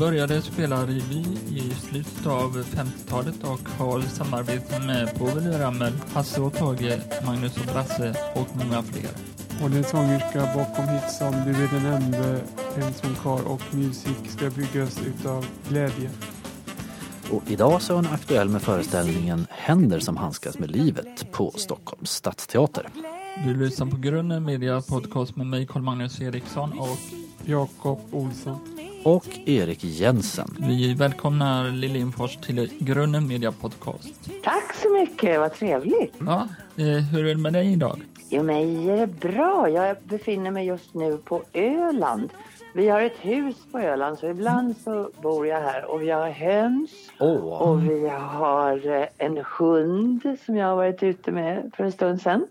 började spela revy i slutet av 50-talet och har samarbete med Povel Ramel, Hasse och Tage, Magnus och Brasse och många fler. Och den sångerska bakom hit som Du den enda, En som kar och musik ska byggas utav glädje. Och idag så är hon aktuell med föreställningen Händer som handskas med livet på Stockholms stadsteater. Du lyssnar på Grunden Media Podcast med mig Carl-Magnus Eriksson och Jakob Olsson. Och Erik Jensen. vi välkomnar Liljenfors till Grunden Media Podcast. Tack så mycket, vad trevligt. Ja, eh, hur är det med dig idag? Jo, mig är det bra. Jag befinner mig just nu på Öland. Vi har ett hus på Öland så ibland så bor jag här och vi har höns Åh, och vi har eh, en hund som jag har varit ute med för en stund sedan.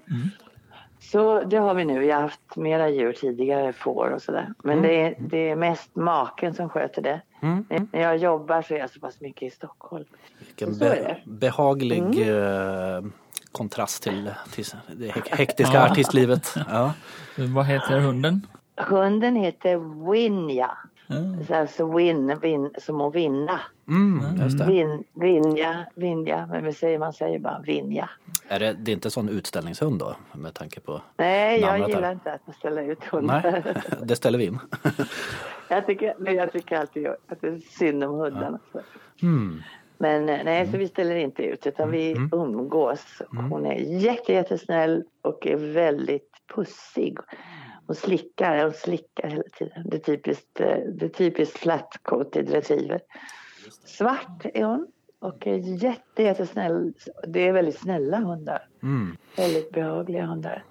Så det har vi nu. Vi har haft mera djur tidigare, får och sådär. Men det, är, det är mest maken som sköter det. När jag jobbar så är jag så pass mycket i Stockholm. vilken så är be- behaglig eh, kontrast till, till det hek- hektiska artistlivet. Ja. Vad heter hunden? Hunden heter Winja. Alltså win, win, som att vinna. Mm, just det. Vin, vinja, vinja. Men vi säger, man säger bara vinja. Är det, det är inte en sån utställningshund då med tanke på Nej, jag gillar här. inte att man ställer ut hundar. Nej, det ställer vi in. jag, tycker, nej, jag tycker alltid att det är synd om hundarna. Mm. Men eh, nej, så vi ställer inte ut utan vi umgås. Hon är jätte, jättesnäll och är väldigt pussig. Hon slickar, hon slickar hela tiden. Det är typiskt, eh, det är typiskt flat-coated retriever. Svart är hon och är jätte, jättesnäll. Det är väldigt snälla hundar. Mm. Väldigt behagliga hundar.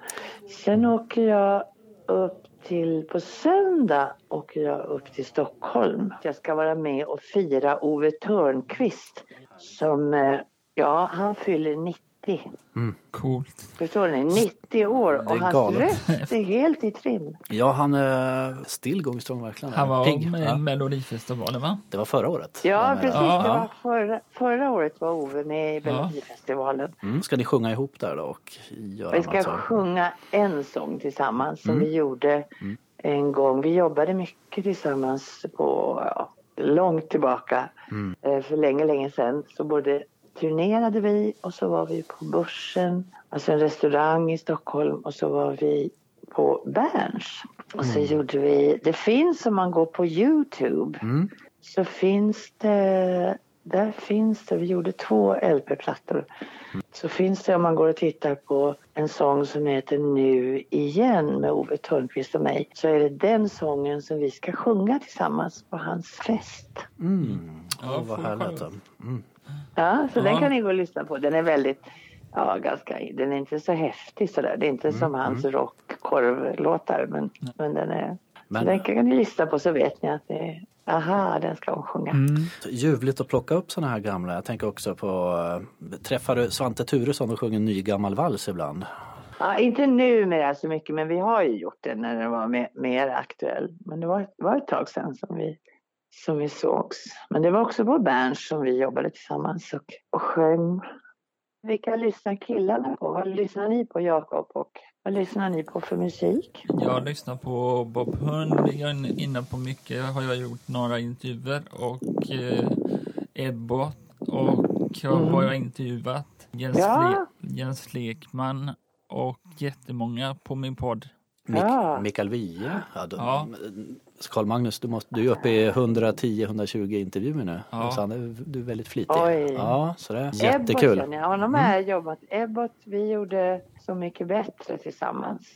Sen åker jag upp till, på söndag åker jag upp till Stockholm. Jag ska vara med och fira Ove Törnqvist som, eh, ja han fyller 90. Coolt. Förstår ni? 90 år och hans galet. röst är helt i trim. Ja, han är still going strong verkligen. Han var Pigg. med i Ja, Melodifestivalen va? det var förra året. Ja, precis. Ja. Det var förra, förra året var Ove med i Ja. Melodifestivalen. Mm. Ska ni sjunga ihop där då och göra Vi ska sjunga en sång tillsammans som Mm. vi gjorde en gång. Vi jobbade mycket tillsammans på ja, långt tillbaka. Mm. Eh, För länge, länge sedan så både turnerade vi och så var vi på Börsen, alltså en restaurang i Stockholm och så var vi på Berns. Och så gjorde vi, det finns om man går på Youtube Mm. så finns det, där finns det, vi gjorde två LP-plattor. Så finns det om man går och tittar på en sång som heter Nu igen med Ove Thörnqvist och mig så är det den sången som vi ska sjunga tillsammans på hans fest. Mm. Ja, vad härligt. Mm. Ja, så den Ja. kan ni gå och lyssna på. Den är väldigt, ja ganska, den är inte så häftig sådär. Det är inte som hans rockkorvlåtar men, men den är, Men- den kan ni lyssna på så vet ni att det är, aha den ska hon sjunga. Så Ljuvligt att plocka upp såna här gamla. Jag tänker också på, äh, träffar du Svante Turesson och sjunger en ny gammal vals ibland? Ja, inte numera så mycket, men vi har ju gjort det när den var mer, mer aktuell. Men det var, var ett tag sedan som vi, som vi sågs. Men det var också på Berns som vi jobbade tillsammans och, och sjöng. Vilka lyssnar killarna på? Vad lyssnar ni på, Jakob? Och vad lyssnar ni på för musik? Jag lyssnar på Bob Hund, jag är inne på mycket, har jag gjort några intervjuer och eh, Ebbot och jag har jag intervjuat Jens, Ja. Le- Jens Lekman och jättemånga på min podd. Mik- Ja. Mikael Wiehe? Ja. Carl Magnus, du, måste, du är uppe i 110-120 intervjuer nu. Ja. Så han är, du är väldigt flitig. Oj. Ja, så det är Ebbot jättekul. känner jag. Honom har jag jobbat. Ebbot, vi gjorde Så mycket bättre tillsammans.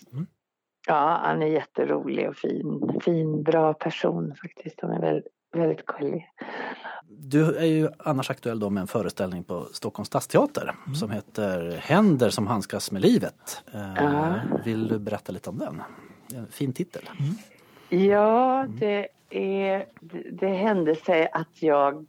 Ja, han är jätterolig och fin. Fin, bra person faktiskt. Han är väldigt, väldigt gullig. Du är ju annars aktuell då med en föreställning på Stockholms stadsteater som heter Händer som handskas med livet. Ja. Vill du berätta lite om den? En fin titel. Ja, det, är, det, det hände sig att jag...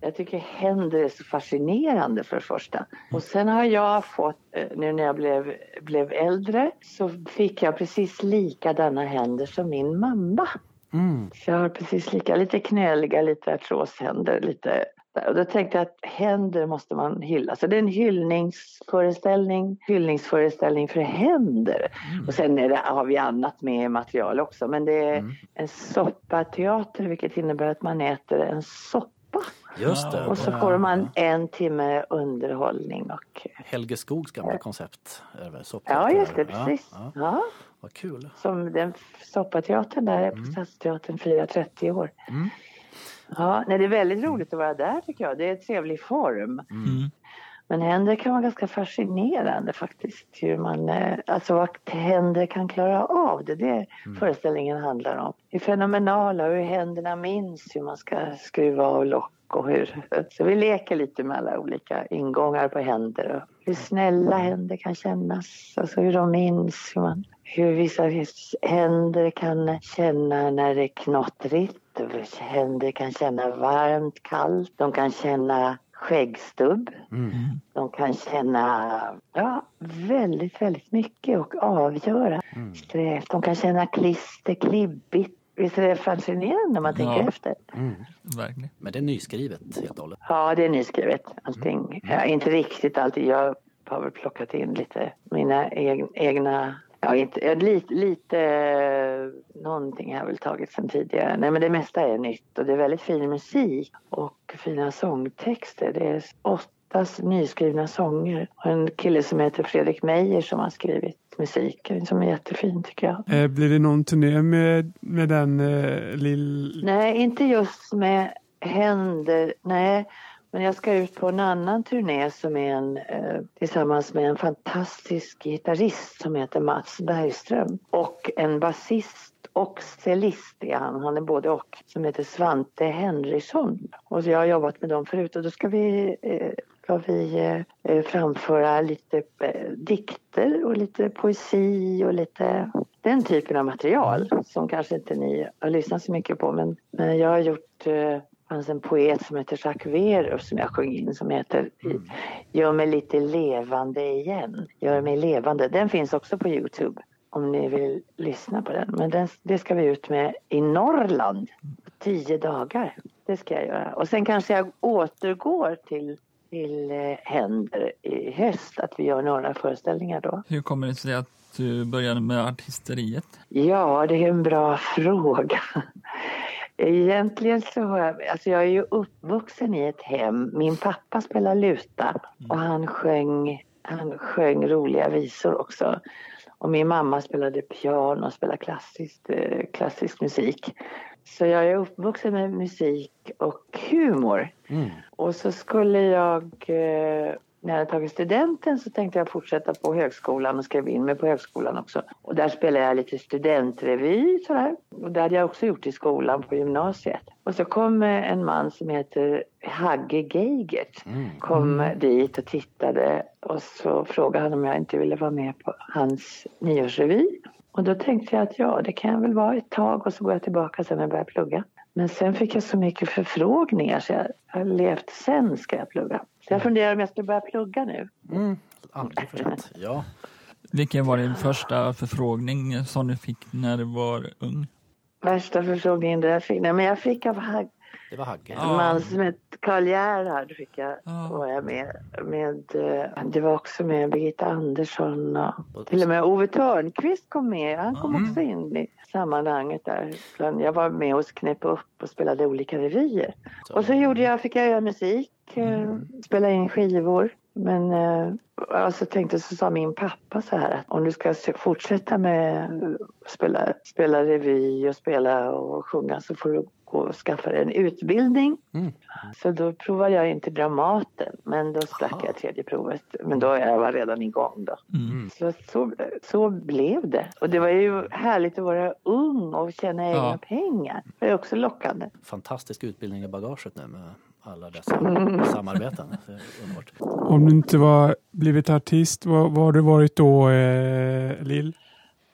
Jag tycker händer är så fascinerande för det första. Och sen har jag fått, eh, nu när jag blev, blev äldre, så fick jag precis likadana händer som min mamma. Mm. Så jag har precis lika, lite knöliga, lite artroshänder, lite. Och då tänkte jag att händer måste man hylla. Så det är en hyllningsföreställning, hyllningsföreställning för händer. Mm. Och sen det, har vi annat med material också. Men det är Mm. en soppateater vilket innebär att man äter en soppa. Just det. Och så får man en timme underhållning. Och, Helge Skogs gamla koncept. Ja, just det, precis. Ja, Ja, vad kul. som den soppateatern där på Stadsteatern firar 30 år. Mm. Ja, nej, det är väldigt roligt att vara där tycker jag. Det är en trevlig form. Mm. Men händer kan vara ganska fascinerande faktiskt. Hur man, eh, alltså vad händer kan klara av det. Det är föreställningen handlar om. Det är fenomenala hur händerna minns hur man ska skruva av lock och hur. Så vi leker lite med alla olika ingångar på händer. Och hur snälla händer kan kännas. Alltså hur de minns. Hur, man, hur vissa händer kan känna när det är knottrigt. Händer kan känna varmt, kallt. De kan känna skäggstubb. Mm. De kan känna ja, väldigt, väldigt mycket och avgöra. Mm. De kan känna klister, klibbigt. Visst är det fascinerande när man tänker Ja. efter? Mm. Verkligen. Men det är nyskrivet helt och hållet. Ja, det är nyskrivet allting. Ja, inte riktigt alltid. Jag har väl plockat in lite mina eg- egna... Ja, inte, lite, lite... eh, Någonting har jag väl tagit sen tidigare. Nej, men det mesta är nytt och det är väldigt fin musik och fina sångtexter. Det är åtta nyskrivna sånger och en kille som heter Fredrik Meijer som har skrivit musiken som är jättefin tycker jag. Eh, blir det någon turné med, med den eh, lill... Nej, inte just med händer. Nej, men jag ska ut på en annan turné som är en, eh, tillsammans med en fantastisk gitarrist som heter Mats Bergström. Och en basist och cellist är han, han är både och, som heter Svante Henriksson. Och jag har jobbat med dem förut. Och då ska vi, eh, ska vi eh, eh, framföra lite eh, dikter och lite poesi och lite den typen av material som kanske inte ni har lyssnat så mycket på. Men, men jag har gjort eh, fanns en poet som heter Jacques Verus som jag sjöng in som heter Gör mig lite levande igen. Gör mig levande. Den finns också på Youtube om ni vill lyssna på den. Men den, det ska vi ut med i Norrland. Tio dagar. Det ska jag göra. Och sen kanske jag återgår till, till eh, Händer i höst. Att vi gör några föreställningar då. Hur kommer det sig att du började med artisteriet? Ja, det är en bra fråga. Egentligen så har jag, alltså jag är ju uppvuxen i ett hem. Min pappa spelar luta och han sjöng, han sjöng roliga visor också. Och min mamma spelade piano och spelade klassiskt, eh, klassisk musik. Så jag är uppvuxen med musik och humor. Mm. Och så skulle jag, eh, när jag hade tagit studenten så tänkte jag fortsätta på högskolan och skrev in mig på högskolan också. Och där spelade jag lite studentrevy sådär. Och det hade jag också gjort i skolan på gymnasiet. Och så kom eh, en man som heter Hagge Geigert. Mm. Kom dit och tittade och så frågade han om jag inte ville vara med på hans nyårsrevy. Och då tänkte jag att ja, det kan jag väl vara ett tag och så går jag tillbaka sen när jag börjar plugga. Men sen fick jag så mycket förfrågningar så jag jag har levt sen ska jag plugga. Så jag funderar om jag ska börja plugga nu. Mm. Aldrig för sent. Ja. Vilken var din första förfrågning som du fick när du var ung? Värsta förfrågningen där jag fick, nej men jag fick av Hag- Det var Hagge. en man som hette Karl Gerhard fick jag, Ja. var jag med, med. eh, Det var också med Birgitta Andersson och till och med Ove Törnqvist kom med. Han kom Mm. också in sammanhanget där. Jag var med hos Knäpp upp och spelade olika revyer. Och så gjorde jag, fick jag göra musik, eh, spela in skivor. Men eh, alltså tänkte så sa min pappa så här att om du ska fortsätta med att spela, spela revy och spela och sjunga så får du gå och skaffa dig en utbildning. Mm. Så då provade jag in till Dramaten men då sprack Aha. jag tredje provet. Men då jag var redan igång då. Mm. Så, så, så blev det. Och det var ju härligt att vara ung och tjäna egna Ja. pengar. Det är också lockande. Fantastisk utbildning i bagaget nu med alla dessa samarbeten. Underbart. Om du inte var blivit artist, vad, vad har du varit då, eh, Lill?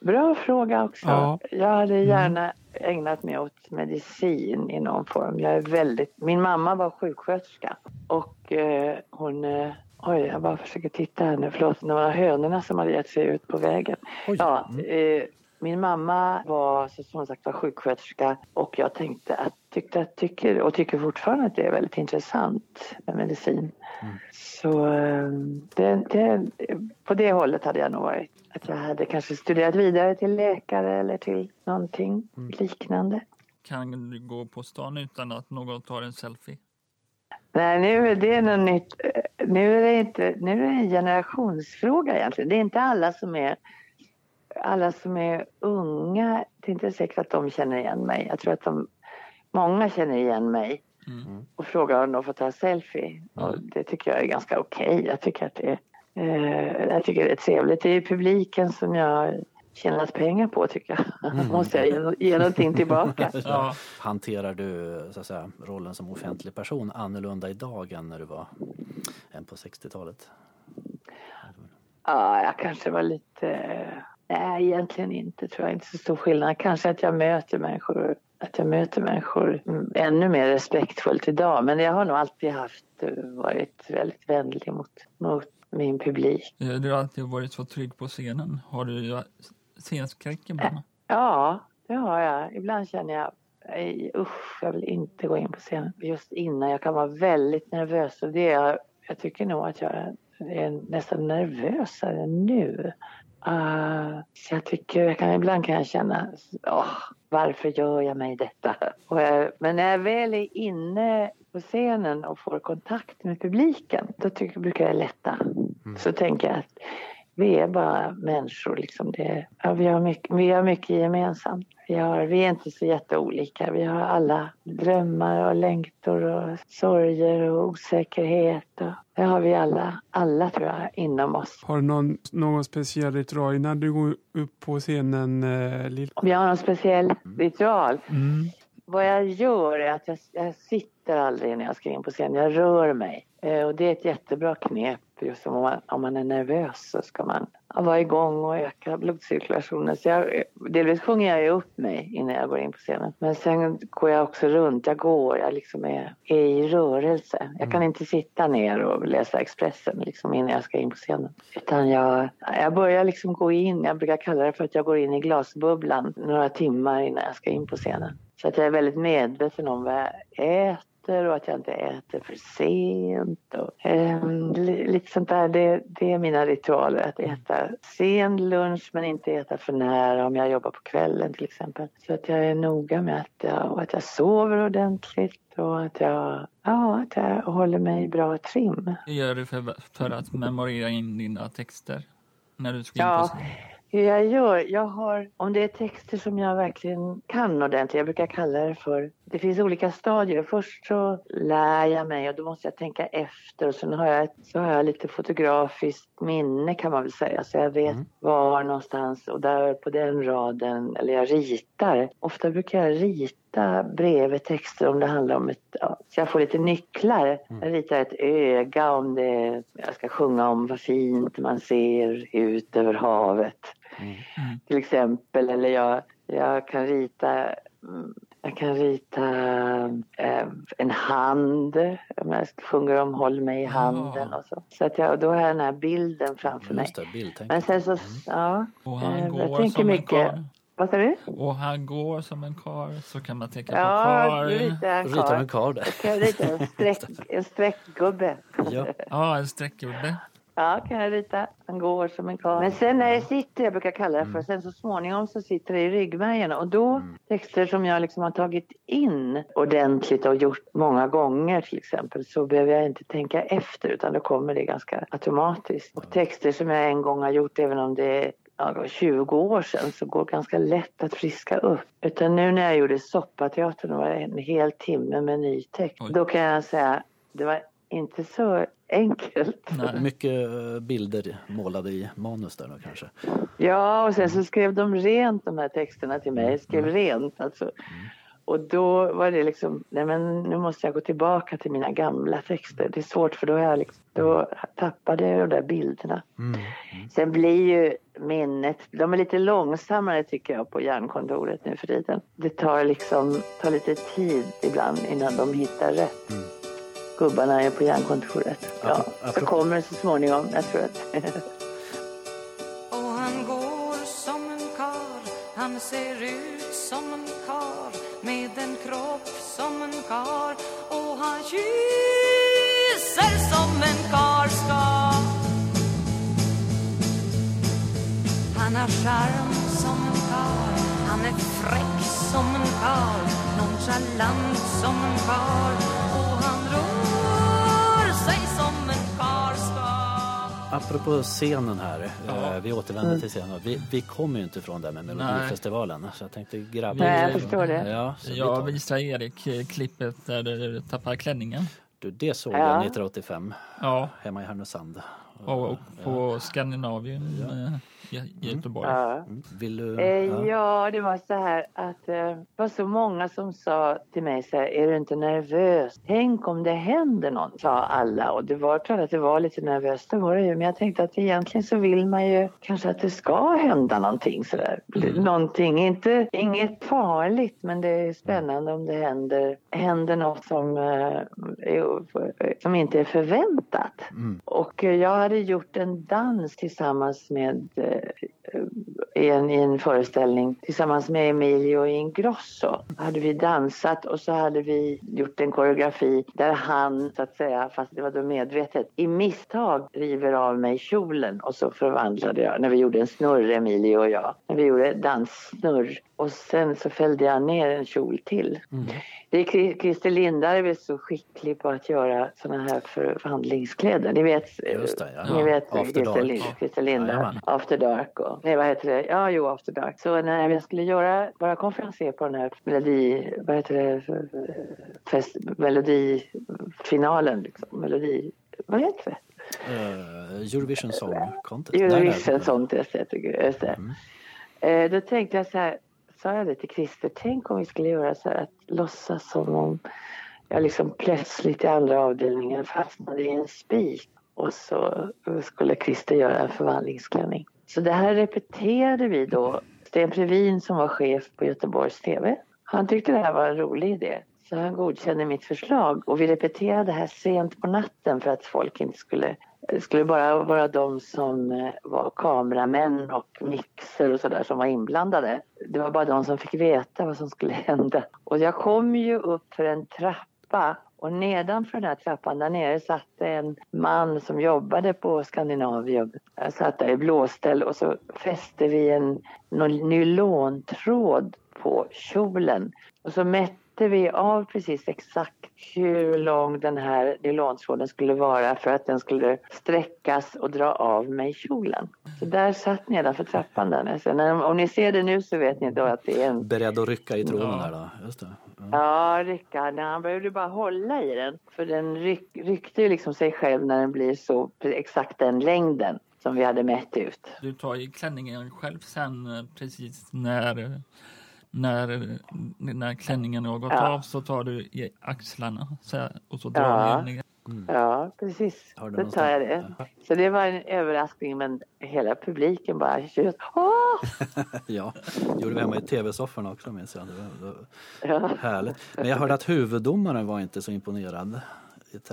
Bra fråga också. Ja. Jag hade gärna ägnat mig åt medicin i någon form. Jag är väldigt... Min mamma var sjuksköterska och eh, hon... Eh, oj, jag bara försöker titta här nu. Förlåt, det var hönorna som hade gett sig ut på vägen. Oj. Ja, Mm. eh, min mamma var som sagt var sjuksköterska och jag tänkte att, tyckte att, tycker, och tycker fortfarande att det är väldigt intressant med medicin. Mm. Så eh, det, det, på det hållet hade jag nog varit. Att jag hade kanske studerat vidare till läkare eller till någonting mm. liknande. Kan du gå på stan utan att någon tar en selfie? Nej, nu är det något nytt. Nu är det, inte, nu är det en generationsfråga egentligen. Det är inte alla som är alla som är unga, det är inte säkert att de känner igen mig. Jag tror att de, många känner igen mig mm. och frågar om de får ta selfie. Mm. Och det tycker jag är ganska okej. Okay. Jag tycker att det är, eh, jag tycker det är trevligt. Det är publiken som jag tjänat pengar på tycker jag. Mm. Måste jag ge, ge någonting tillbaka. ja. Hanterar du så att säga, rollen som offentlig person annorlunda idag än när du var än på 60-talet? Ja, jag kanske var lite... Nej, egentligen inte tror jag. Inte så stor skillnad. Kanske att jag möter människor att jag möter människor ännu mer respektfullt idag. Men jag har nog alltid haft varit väldigt vänlig mot, mot min publik. Du har alltid varit så trygg på scenen. Har du scenskräck ibland? Ja, det har jag. Ibland känner jag usch, jag vill inte gå in på scenen just innan. Jag kan vara väldigt nervös och det är, jag tycker nog att jag är nästan nervösare nu. Uh, så jag tycker, jag kan, ibland kan jag känna, oh, varför gör jag mig detta? Jag, men när jag väl är inne på scenen och får kontakt med publiken, då tycker, brukar jag lätta. Mm. Så tänker jag att vi är bara människor. Liksom det, ja, vi, har mycket, vi har mycket gemensamt. Vi, har, vi är inte så jätteolika. Vi har alla drömmar och längtor och sorger och osäkerhet. Och, det har vi alla, alla tror jag, inom oss. Har du någon, någon speciell ritual innan du går upp på scenen? Eh, Lill? Om jag har någon speciell ritual? Mm. Vad jag gör är att jag, jag sitter aldrig när jag ska in på scen. Jag rör mig. Eh, och det är ett jättebra knep. Just om man, om man är nervös så ska man vara igång och öka blodcirkulationen. Så jag, delvis sjunger jag upp mig innan jag går in på scenen. Men sen går jag också runt. Jag går, jag liksom är, är i rörelse. Jag kan mm. inte sitta ner och läsa Expressen liksom innan jag ska in på scenen. Utan jag, jag börjar liksom gå in, jag brukar kalla det för att jag går in i glasbubblan några timmar innan jag ska in på scenen. Så att jag är väldigt medveten om vad jag äter och att jag inte äter för sent. Och, eh, lite sånt där. Det, det, är mina ritualer. Att äta sen lunch men inte äta för nära om jag jobbar på kvällen till exempel. Så att jag är noga med att jag, att jag sover ordentligt och att jag, ja, att jag håller mig i bra trim. Hur gör du för, för att memorera in dina texter? När du ska in ja. Hur jag gör? Jag har, om det är texter som jag verkligen kan ordentligt, jag brukar kalla det för, det finns olika stadier. Först så lär jag mig och då måste jag tänka efter och sen har jag, så har jag lite fotografiskt minne kan man väl säga. Så jag vet mm. var någonstans och där på den raden, eller jag ritar. Ofta brukar jag rita bredvid texter om det handlar om ett, ja, så jag får lite nycklar. Mm. Jag ritar ett öga om det, jag ska sjunga om vad fint man ser ut över havet. Mm. Till exempel, eller jag, jag kan rita mm, jag kan rita eh, en hand, om jag sjunger om Håll mig i handen ja. och så. Så att jag, då har jag den här bilden framför mig. Det, bild, Men sen så, mm. ja. Och han eh, går jag tänker mycket. En Vad sa du? Och han går som en kar så kan man tänka ja, på kar. Ja, ritar en kar där. Jag kan rita en, streck, en streckgubbe. Ja. ja, en streckgubbe. Ja, kan jag rita. Han går som en karl. Men sen när jag sitter, jag brukar kalla det för, mm. sen så småningom så sitter det i ryggmärgen och då mm. texter som jag liksom har tagit in ordentligt och gjort många gånger till exempel så behöver jag inte tänka efter utan då kommer det ganska automatiskt. Och texter som jag en gång har gjort även om det är ja, 20 år sedan så går det ganska lätt att friska upp. Utan nu när jag gjorde Soppateatern var det en hel timme med ny text. Oj. Då kan jag säga det var inte så enkelt. Nej. Mycket eh, bilder målade i manus där då kanske? Ja, och sen så skrev de rent de här texterna till mig. Skrev mm. rent alltså. Mm. Och då var det liksom, nej men nu måste jag gå tillbaka till mina gamla texter. Det är svårt för då, är jag liksom, då tappade jag de där bilderna. Mm. Mm. Sen blir ju minnet, de är lite långsammare tycker jag på hjärnkontoret nu för tiden. Det tar liksom, tar lite tid ibland innan de hittar rätt. Mm gubbarna är på hjärnkontoret. Ja, jag apropå... kommer det så småningom. Jag tror att... och han går som en kar. Han ser ut som en kar. Med en kropp som en kar. Och han kysser som en kar ska Han har charm som en kar. Han är fräck som en kar. Nonchalant som en karl Apropå scenen här, Ja. eh, vi återvänder till scenen. Vi, vi kommer ju inte ifrån det med Melodifestivalen. Så jag tänkte grabba... Nej, jag förstår det. Ja, Jag visar Erik eh, klippet där du tappar klänningen. du, det såg Ja. jag 1985 Ja, hemma i Härnösand. och, och på Skandinavien eh, i Göteborg. Ja. Mm. Vill du... Eh, ja, det var så här att eh, det var så många som sa till mig så här, är du inte nervös? Tänk om det händer något, sa alla. Och det var klart att det var lite nervöst, det var det ju. Men jag tänkte att egentligen så vill man ju kanske att det ska hända någonting sådär. Någonting, inte, inget farligt, men det är spännande om det händer, händer något som, eh, är, som inte är förväntat. Och eh, jag hade gjort en dans tillsammans med i en, i en föreställning tillsammans med Emilio Ingrosso. hade vi dansat och så hade vi gjort en koreografi där han, så att säga, fast det var då medvetet, i misstag river av mig kjolen och så förvandlade jag, när vi gjorde en snurr, Emilio och jag, när vi gjorde danssnurr och sen så fällde jag ner en kjol till. Det är Chri- Christer Lindar är så skicklig på att göra såna här förvandlingskläder. Ni vet, Just det, ja. ni vet After Christer. Lind, Christer Lindar, Jajamän. After Dark och, nej vad heter det, ja jo After Dark. Så när jag skulle göra, vara konferenser på den här melodi, vad heter det, fest, melodifinalen liksom, melodi, vad heter det? Eh, Eurovision Song Contest. Eurovision Song Test heter det. Just det. Mm. Eh, då tänkte jag så här, sa jag det till Christer, tänk om vi skulle göra så här att låtsas som om jag liksom plötsligt i andra avdelningen fastnade i en spik och så skulle Christer göra en förvandlingsklänning. Så det här repeterade vi då. Sten Previn som var chef på Göteborgs TV, han tyckte det här var en rolig idé. Så han godkände mitt förslag och vi repeterade det här sent på natten för att folk inte skulle det skulle bara vara de som eh, var kameramän och mixer och sådär som var inblandade. Det var bara de som fick veta vad som skulle hända. Och jag kom ju upp för en trappa och nedanför den här trappan där nere satt en man som jobbade på Skandinavium. Jag satt där i blåställ och så fäste vi en nylontråd på kjolen. Och så mätte vi av precis exakt hur lång den här nylontråden skulle vara för att den skulle sträckas och dra av mig kjolen. Så där satt nedanför trappan där. Så när, om ni ser det nu så vet ni då att det är en Beredd att rycka i tråden Ja. här då. Just det. Ja. Ja, Rickard, han behövde bara hålla i den. För den ryck, ryckte ju liksom sig själv när den blir så exakt den längden som vi hade mätt ut. Du tar ju klänningen själv sen eh, precis när, när, när klänningen har gått Ja. av så tar du i axlarna så här, och så drar Ja. du ner. Ja, precis. Då tar jag det. Så det var en överraskning men hela publiken bara tjöt. Åh! Ja, det gjorde vi hemma i tv-sofforna också minns jag. Det var, det var Ja. härligt. Men jag hörde att huvuddomaren var inte så imponerad.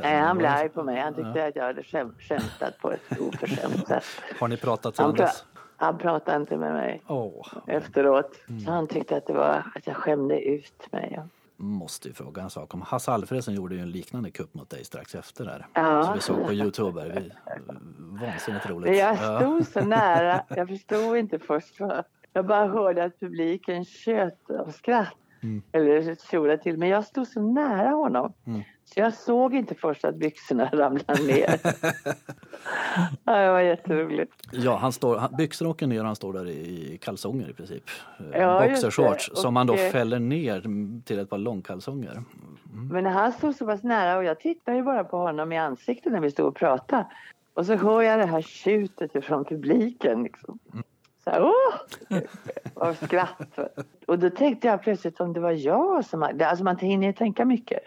Nej, han blev det arg på mig. Han tyckte att jag hade skäm, skämtat på ett oförskämt sätt. Har ni pratat sedan dess? han pratade inte med mig Åh, efteråt. Mm. Så han tyckte att, det var, att jag skämde ut mig. Måste ju fråga en sak om. Hasse Alfredson gjorde ju en liknande kupp mot dig strax efter där. Ja. Som vi såg på Youtube. Vi, vansinnigt roligt. Jag Ja. stod så nära. Jag förstod inte först. Jag bara hörde att publiken tjöt av skratt. Mm. Eller tjorade till. Men jag stod så nära honom. Mm. Så jag såg inte först att byxorna ramlade ner. ja, det var jätteroligt. Ja, han står, han, byxor åker ner och han står där i kalsonger i princip. Ja, Boxershorts som man då fäller ner till ett par långkalsonger. Men när han stod så pass nära och jag tittade ju bara på honom i ansiktet när vi stod och pratade. Och så hör jag det här tjutet ifrån publiken. Liksom. Så här, åh! Av skratt. Och då tänkte jag plötsligt om det var jag som... hade- Alltså man hinner ju tänka mycket.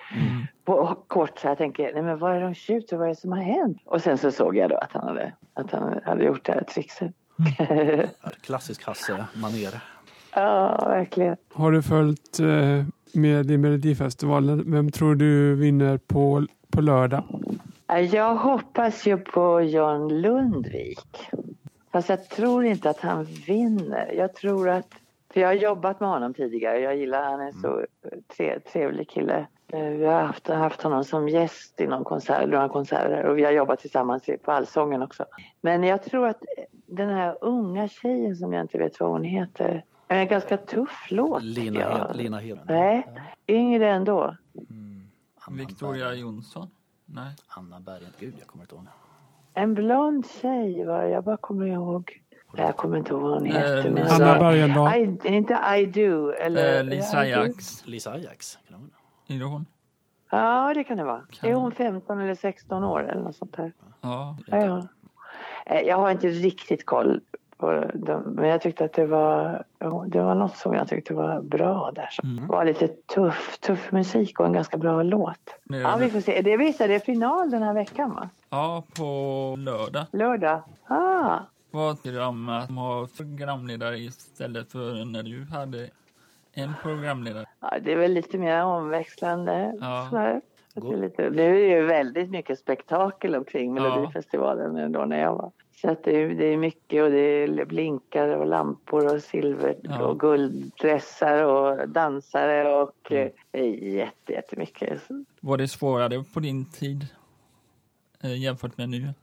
På kort så jag tänker, nej men vad är de tjuter? Vad är det som har hänt? Och sen så såg jag då att han hade, att han hade gjort det här trickset. Ja, Klassisk Hasse-manér. ja, verkligen. Har du följt eh, med i Melodifestivalen? Vem tror du vinner på, på lördag? Jag hoppas ju på John Lundvik. Fast jag tror inte att han vinner. Jag tror att... För jag har jobbat med honom tidigare. Jag gillar han är så tre, trevlig kille. Eh, Vi har haft, haft honom som gäst i någon konsert, några konserter och vi har jobbat tillsammans på Allsången också. Men jag tror att den här unga tjejen som jag inte vet vad hon heter. En ganska tuff låt. Lina, jag. Lina Hedlund. Nej, yngre ändå. Anna Victoria Jonsson? Nej. Anna Bergen. Gud, jag kommer inte ihåg. En blond tjej var. Jag bara kommer ihåg. Jag kommer inte ihåg vad hon heter. Eh, Lisa- Anna Bergendahl. I, inte I do. Eller, Eh, Lisa. Ajax. Lisa Ajax. Är det hon? Ja, det kan det vara. Kan Är hon 15 eller 16 år eller något sånt där? Ja. Ja. Eh, Jag har inte riktigt koll men jag tyckte att det var, det var något som jag tyckte var bra där. Som Mm. var lite tuff, tuff musik och en ganska bra låt. Det är Ja, det. vi får se. Det visar det är final den här veckan va? Ja, på lördag. Lördag. Ah, Var programmet som har programledare istället för när du hade en programledare. ja, det är väl lite mer omväxlande. Ja. sådär. Att det är lite, nu är det ju väldigt mycket spektakel omkring Ja. Melodifestivalen ändå när jag var. Så att det, är, det är mycket och det är blinkar och lampor och silver Ja. och gulddressar och dansare och Mm. eh, jätte, jättemycket. Var det svårare på din tid eh, jämfört med nu?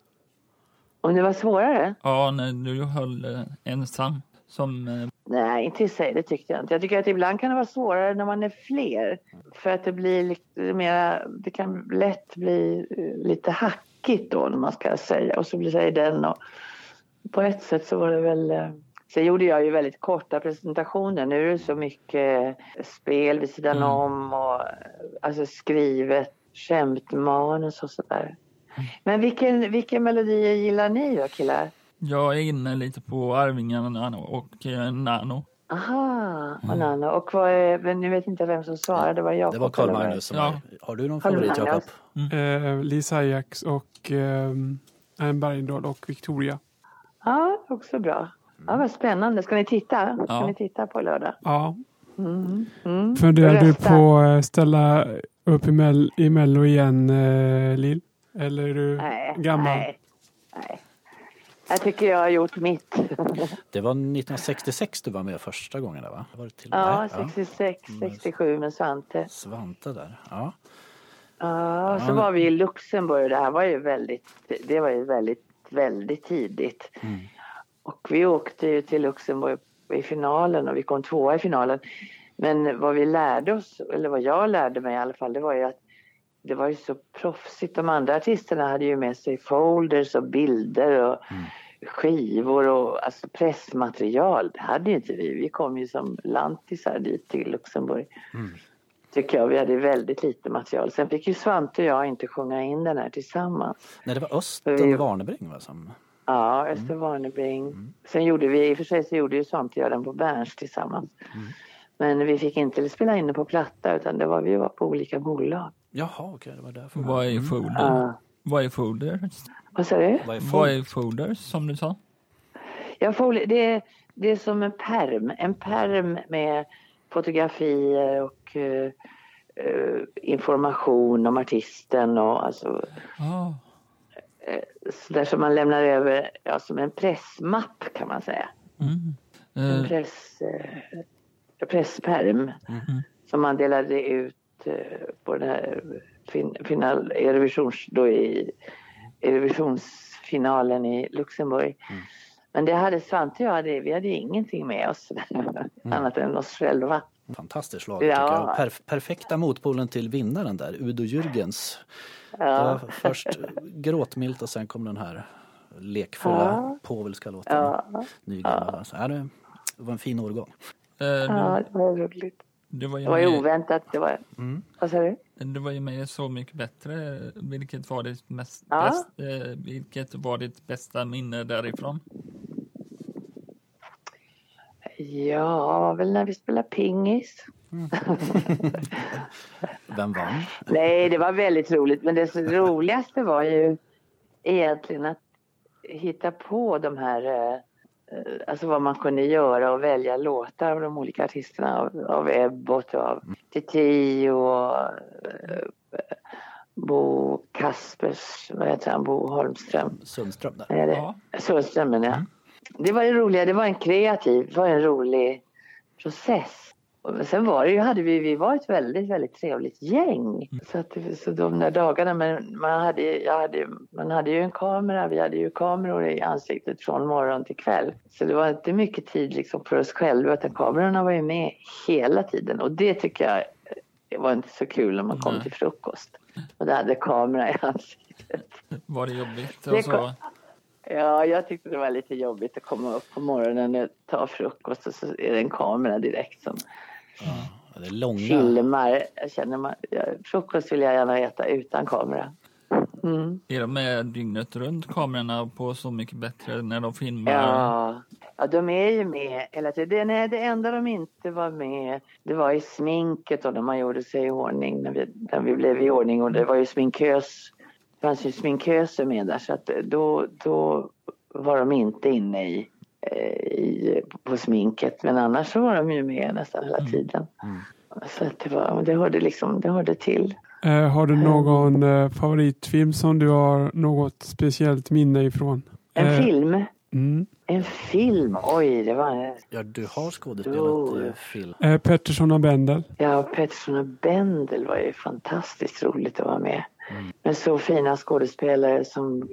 Om det var svårare? Ja, när du höll eh, ensam som... Nej, inte i sig, det tyckte jag inte. Jag tycker att ibland kan det vara svårare när man är fler. För att det blir lite mer, det kan lätt bli lite hackigt då när man ska säga och så blir den och på ett sätt så var det väl eh, Sen gjorde jag ju väldigt korta presentationer. Nu är det så mycket spel vid sidan Mm. om och eh, alltså skrivet skämtmanus och sådär. Men vilken, vilken melodi gillar ni då killar? jag är inne lite på Arvingarna och eh, Nano. Aha, och Nano. Och vad är, men nu vet inte jag vem som svarade. Det var Jakob. Det var Carl? Magnus som Ja. Har du någon favorit. Jakob? Eh, Lisa Ajax och eh, Bergendahl och Victoria. Ja, också bra. Ja, vad spännande. Ska ni titta? Ska Ja. ni titta på lördag? Ja. Mm. Mm. Funderar du på att ställa upp i, Mel i Mello igen, eh, Lill? Eller är du Nej, gammal? nej, nej. Jag tycker jag har gjort mitt. Det var 1966 du var med första gången där va? Var det till Ja, Nej, 66, 67 med Svante. Svante där. Ja. Ja, så Ja. var vi i Luxemburg. Det här var ju väldigt, det var ju väldigt, väldigt tidigt. Mm. Och vi åkte ju till Luxemburg i finalen och vi kom tvåa i finalen. Men vad vi lärde oss, eller vad jag lärde mig i alla fall, det var ju att det var ju så proffsigt. De andra artisterna hade ju med sig folders och bilder och skivor och alltså pressmaterial. Det hade ju inte vi. Vi kom ju som lantisar dit till Luxemburg. Tycker jag. Vi hade väldigt lite material. Sen fick ju Svante och jag inte sjunga in den här tillsammans. Nej, det var Östen Warnerbring va? Som... Ja, Öster Warnerbring. Sen gjorde vi, i och för sig så gjorde ju sånt jag den på Berns tillsammans. Men vi fick inte spela in det på platta utan det var vi var på olika bolag. Jaha, okej, det var därför. Vad är folder? Ja. Vad är folder? Vad sa du? Vad är Vad är folder som du sa? Ja, folie, det, är, det är som en perm. En perm med fotografier och eh, eh, information om artisten och alltså Ah, så där som man lämnar över, ja, som en pressmapp kan man säga. mm. En Eh, press, eh, pressperm som man delade ut eh, på den här fin, final, Eurovisions, då i Eurovisionsfinalen i Luxemburg. Men det hade Svante och jag, hade, vi hade ingenting med oss annat än oss själva. Fantastiskt slag Ja. Perf- perfekta motpolen till vinnaren där, Udo Jürgens. Ja. först gråtmilt och sen kom den här lekfulla Ja. påvelska låten. Ja. Nygamla. Så, ja, det var en fin årgång. eh, ja, du, det var roligt. Du var ju Det var ju med, oväntat. Det var, Vad sa du? du var ju med Så mycket bättre. Vilket var ditt, mest, Ja. bäst, eh, vilket var ditt bästa minne därifrån? Ja, var väl när vi spelade pingis. Vem vann? Nej, det var väldigt roligt. Men det roligaste var ju egentligen att hitta på de här... eh, Alltså vad man kunde göra och välja låtar av de olika artisterna. Av, av Ebbot och av Titi och eh, Bo Kaspers, vad heter han, Bo Holmström. Sundström där. Ja. Sundström, ja. Det var det roliga, det var en kreativ, det var en rolig process. Och sen var det ju, hade vi, vi var ett väldigt, väldigt trevligt gäng. Så, att, det- så de där dagarna, men man hade, jag hade, man hade ju en kamera, vi hade ju kameror i ansiktet från morgon till kväll. Så det var inte mycket tid liksom för oss själva, utan kamerorna var ju med hela tiden. Och det tycker jag eh, var inte så kul när man kom Nej. till frukost. Och det hade kamera i ansiktet. Var det jobbigt? Det så, kom- Ja, jag tyckte det var lite jobbigt att komma upp på morgonen och ta frukost och så är det en kamera direkt som Ja, det är långa. filmar. Jag känner man, frukost vill jag gärna äta utan kamera. Mm. är de med dygnet runt kamerorna på Så mycket bättre när de filmar? Ja. ja, de är ju med hela tiden. Det, nej, det enda de inte var med det var i sminket och när man gjorde sig i ordning, när vi, när vi blev i ordning. Och det var ju sminkös, det fanns ju sminköser med där så att då, då var de inte inne i, i, på sminket. Men annars så var de ju med nästan hela tiden. Så att det, var, det, hörde liksom, det hörde till. Eh, har du någon eh, favoritfilm som du har något speciellt minne ifrån? En Eh, film. Mm. En film, oj det var Ja, du har skådespelat Jo. i film. Eh, Pettersson och Bendel. Ja, Pettersson och Bendel var ju fantastiskt roligt att vara med. Med så fina skådespelare som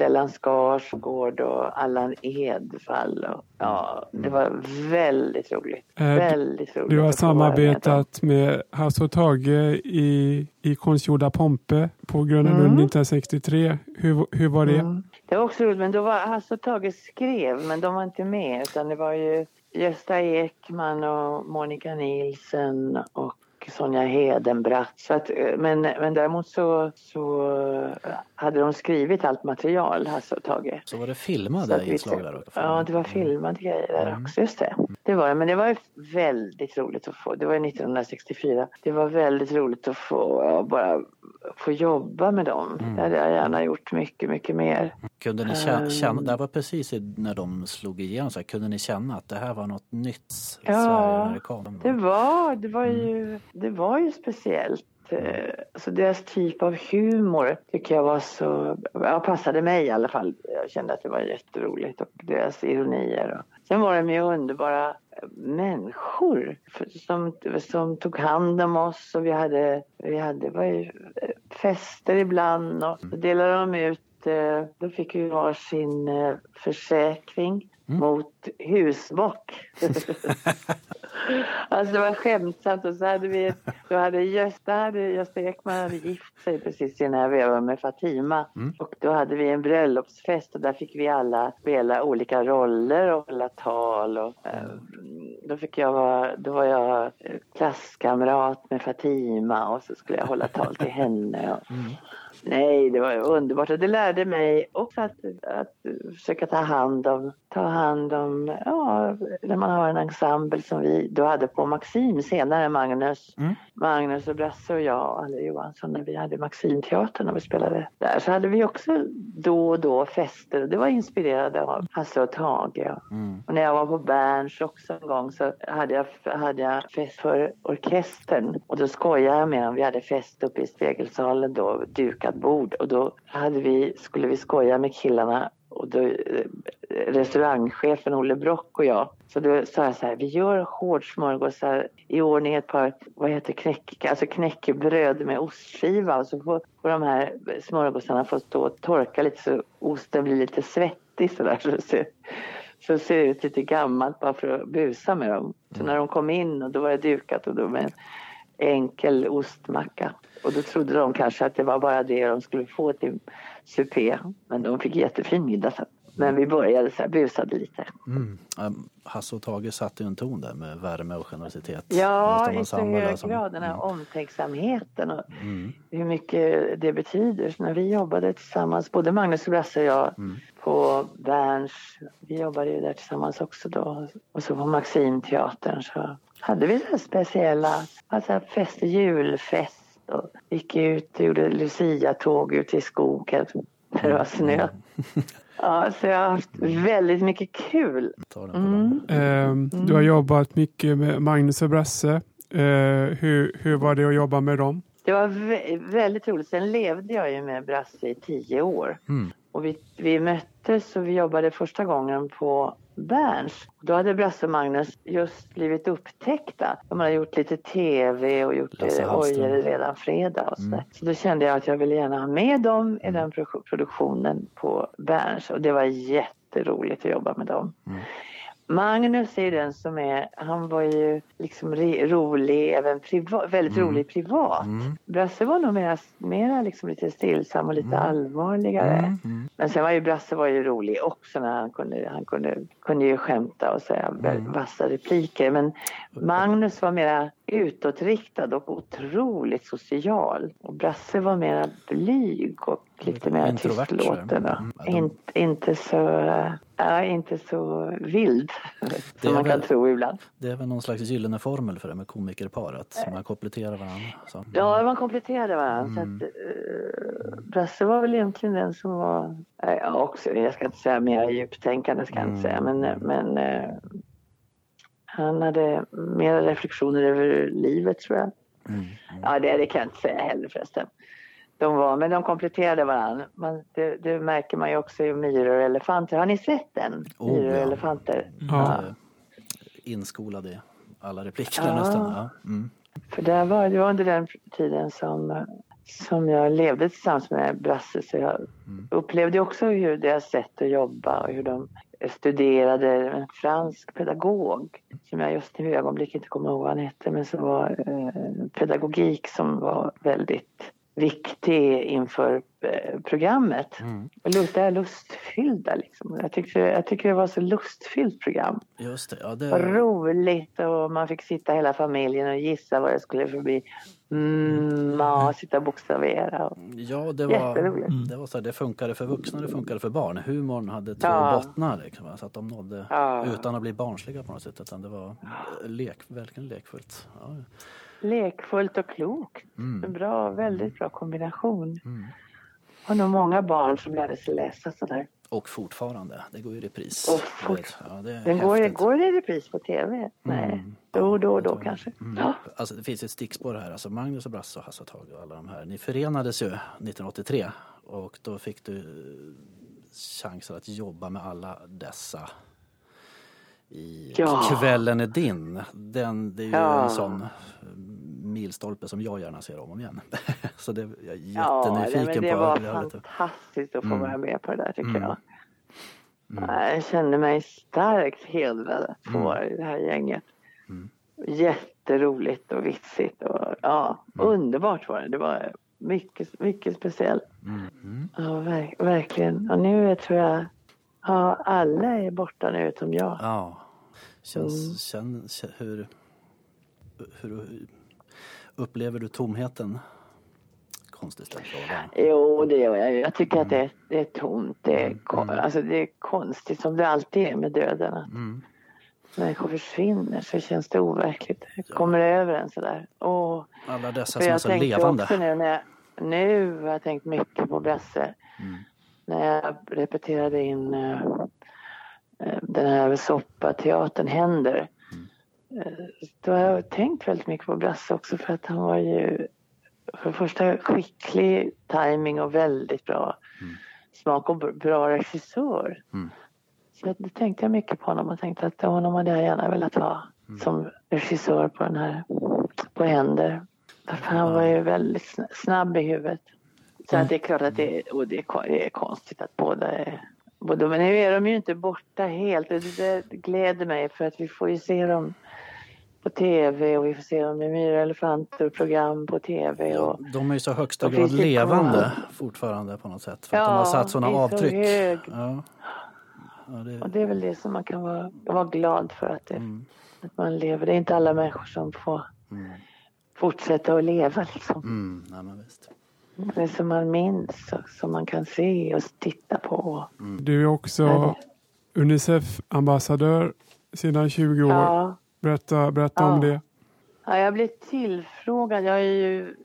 Stellan Skarsgård och Allan Edwall. Och, ja, det var väldigt roligt. Eh, väldigt roligt. Du har samarbetat med Hasse och Tage i, i Konstgjorda Pompe på Gröna Lund 1963. Hur, hur var det? Mm. Det var också roligt, men då var Hasse och Tage skrev, men de var inte med. Utan det var ju Gösta Ekman och Monica Nielsen och Sonja Hedenbratt. Så att, eh, men, men däremot så, så eh, hade de skrivit allt material, Hasse och Tage. Så var det filmade inslag där också? Ja, det var filmade grejer där också. Just det. Det var. Men det var väldigt roligt att få. Det var ju 1964. Det var väldigt roligt att få bara få jobba med dem. Det hade jag gärna gjort mycket, mycket mer. Kunde ni känna, Ehm. känna det var precis när de slog igenom, så här, kunde ni känna att det här var något nytt i Ja, Sverige när det kom? Det var, det var, ju, det var ju speciellt. Eh, Alltså deras typ av humor tycker jag var så, ja, passade mig i alla fall. Jag kände att det var jätteroligt och deras ironier. Och. Sen var de ju underbara eh, människor som, som tog hand om oss och vi hade, vi hade var ju eh, fester ibland och så delade de ut, då fick vi varsin eh, försäkring mot husbock. Alltså det var skämtsamt och så hade vi, då hade Gösta, hade, Gösta Ekman hade gift sig precis i den här vevan med Fatima. Och då hade vi en bröllopsfest och där fick vi alla spela olika roller och hålla tal. Och, eh, då, fick jag vara, då var jag eh, klasskamrat med Fatima och så skulle jag hålla tal till henne. Och, Nej, det var underbart och det lärde mig också att, att försöka ta hand om, ta hand om, ja, när man har en ensemble som vi då hade på Maxim senare, Magnus, Magnus och Brasse och jag och Alle Johansson när vi hade Maximteatern och vi spelade där. Så hade vi också då och då fester och det var inspirerade av Hasse och Tage. Och när jag var på Berns också en gång så hade jag, hade jag fest för orkestern. Och då skojade jag med dem. Vi hade fest uppe i spegelsalen då, dukat bord. Och då hade vi, skulle vi skoja med killarna och då, eh, restaurangchefen Olle Brock och jag. Så då sa jag så här, vi gör hårdsmörgåsar i ordning ett par, vad heter knäck, alltså knäckebröd med ostskiva och så får, får de här smörgåsarna få stå och torka lite så osten blir lite svettig så det ser, så det ser ut lite gammalt bara för att busa med dem. Så när de kom in och då var det dukat och då med enkel ostmacka. Och då trodde de kanske att det var bara det de skulle få till supé. Men de fick jättefin middag sen. Men vi började så här, busade lite. Mm. Um, Hasse och Tage satte ju en ton där med värme och generositet. Ja, i så hög som- grad. Den här omtänksamheten och Mm. hur mycket det betyder. Så när vi jobbade tillsammans, både Magnus och Brasse och jag, på Berns. Vi jobbade ju där tillsammans också då. Och så på Maximteatern så hade vi så speciella alltså fester, julfest och gick ut och gjorde Lucia-tåg ut i skogen när det var snö. Ja, så jag har haft väldigt mycket kul. dem. Ehm, Du har jobbat mycket med Magnus och Brasse. Eh, hur, hur var det att jobba med dem? Det var vä- väldigt roligt. Sen levde jag ju med Brasse i tio år. Mm. Och vi, vi möttes och vi jobbade första gången på Berns. Då hade Brasse och Magnus just blivit upptäckta. De hade gjort lite tv och gjort eh, Hallström. Oj, är det redan fredag och Mm. sådär. Så då kände jag att jag ville gärna ha med dem i den pro- produktionen på Berns och det var jätteroligt att jobba med dem. Mm. Magnus är ju den som är, han var ju liksom rolig, även priva, väldigt Mm. rolig privat. Mm. Brasse var nog mera, mera liksom lite stillsam och lite Mm. allvarligare. Mm. Mm. Men sen var ju Brasse var ju rolig också när han kunde, han kunde, kunde ju skämta och säga Mm. vassa repliker. Men Magnus var mera utåtriktad och otroligt social. Och Brasse var mera blyg och lite mer tystlåten. Mm, de- In, inte så, ja, inte så vild som man kan väl- tro ibland. Det är väl någon slags gyllene formel för det med komikerpar, att man kompletterar varandra. Så. Ja, man kompletterade varandra. Mm. Så att, uh, Brasse var väl egentligen den som var, ja, också, jag ska inte säga mer djuptänkande, ska jag inte säga, Mm. men, men eh, han hade mera reflektioner över livet tror jag. Mm. Ja, det, det kan jag inte säga heller förresten. De var, men de kompletterade varandra. Man, det, det märker man ju också i Myror och elefanter. Har ni sett den? Oh, Myror och ja. elefanter. Ja. Eh, Inskolad i alla repliker Ja. nästan. Ja. Mm. För det var, det var under den tiden som, som jag levde tillsammans med Brasse så jag Mm. upplevde också hur deras sätt att jobba och hur de studerade en fransk pedagog som jag just nu i ögonblicket inte kommer ihåg vad han hette men som var eh, pedagogik som var väldigt viktig inför eh, programmet. Mm. Och lust, det här lustfyllda liksom. Jag tyckte, jag tycker det var så lustfyllt program. Just det. Ja, det roligt och man fick sitta hela familjen och gissa vad det skulle bli. Mm, ja, sitta och bokstavera. Och, ja, det var, Jätteroligt. det var så här, det funkade för vuxna, det funkade för barn. Humorn hade två Ja. bottnar, liksom, så att de nådde Ja. utan att bli barnsliga på något sätt. Utan det var lek, verkligen lekfullt. Ja. lekfullt och klokt. Mm. En bra, väldigt bra kombination. Mm. har nog många barn som lärde sig läsa sådär. Och fortfarande, det går i repris. Och fort- Ja, det går, går det i repris på tv? Nej, Mm. då och då då kanske. Mm. Ja. Alltså, det finns ett stickspår här. Alltså Magnus och Brasse och Hasse och och alla de här. Ni förenades ju 1983 och då fick du chansen att jobba med alla dessa i Ja. Kvällen är din. Den, det är ju Ja. en sån milstolpe som jag gärna ser om och om igen. Så det, jag är Ja, jättenyfiken men det på var att höra lite. fantastiskt att få Mm. vara med på det där tycker Mm. jag. Mm. Jag känner mig starkt hedrad att få Mm. vara i det här gänget. Mm. Jätteroligt och vitsigt och ja, Mm. underbart var det. Det var mycket, mycket speciellt. Mm. Mm. Ja, ver- verkligen. Och nu tror jag, ja, alla är borta nu utom jag. Ja. Känns, Mm. känn, kä- hur, hur upplever du tomheten? Konstigt ställd fråga. Jo, det gör jag. Jag tycker att det, det är tomt. Det är, Mm, mm. alltså, det är konstigt som det alltid är med döden. Att Mm. människor försvinner så känns det overkligt. Det kommer över en sådär. Åh. Alla dessa som är jag så levande. nu när jag, nu har jag tänkt mycket på Brasse. Mm. När jag repeterade in eh, den här soppateatern Händer. Då har jag tänkt väldigt mycket på Brasse också för att han var ju för det första skicklig timing och väldigt bra Mm. smak och bra regissör. Mm. Så då tänkte jag mycket på honom och tänkte att honom hade jag gärna velat ha Mm. som regissör på den här på Händer. För han var ju väldigt sn- snabb i huvudet. Så Mm. att det är klart att det och det är, konstigt att båda är båda, men nu är de ju inte borta helt och det, det gläder mig för att vi får ju se dem på tv och vi får se dem i Myra elefanter och program på tv. Ja, Och, de är ju så högsta Och grad levande kvar? fortfarande på något sätt. För att de har satt sådana så avtryck. hög Ja. Ja, det, Och det är väl det som man kan vara, vara glad för att, det, mm, att man lever. Det är inte alla människor som får mm, fortsätta att leva liksom. mm, nej, men visst. Det som man minns och som man kan se och titta på. Du är också Unicef-ambassadör sedan 20 år. Ja, Berätta, berätta Ja. om det. ja jag blev tillfrågad. Jag är ju...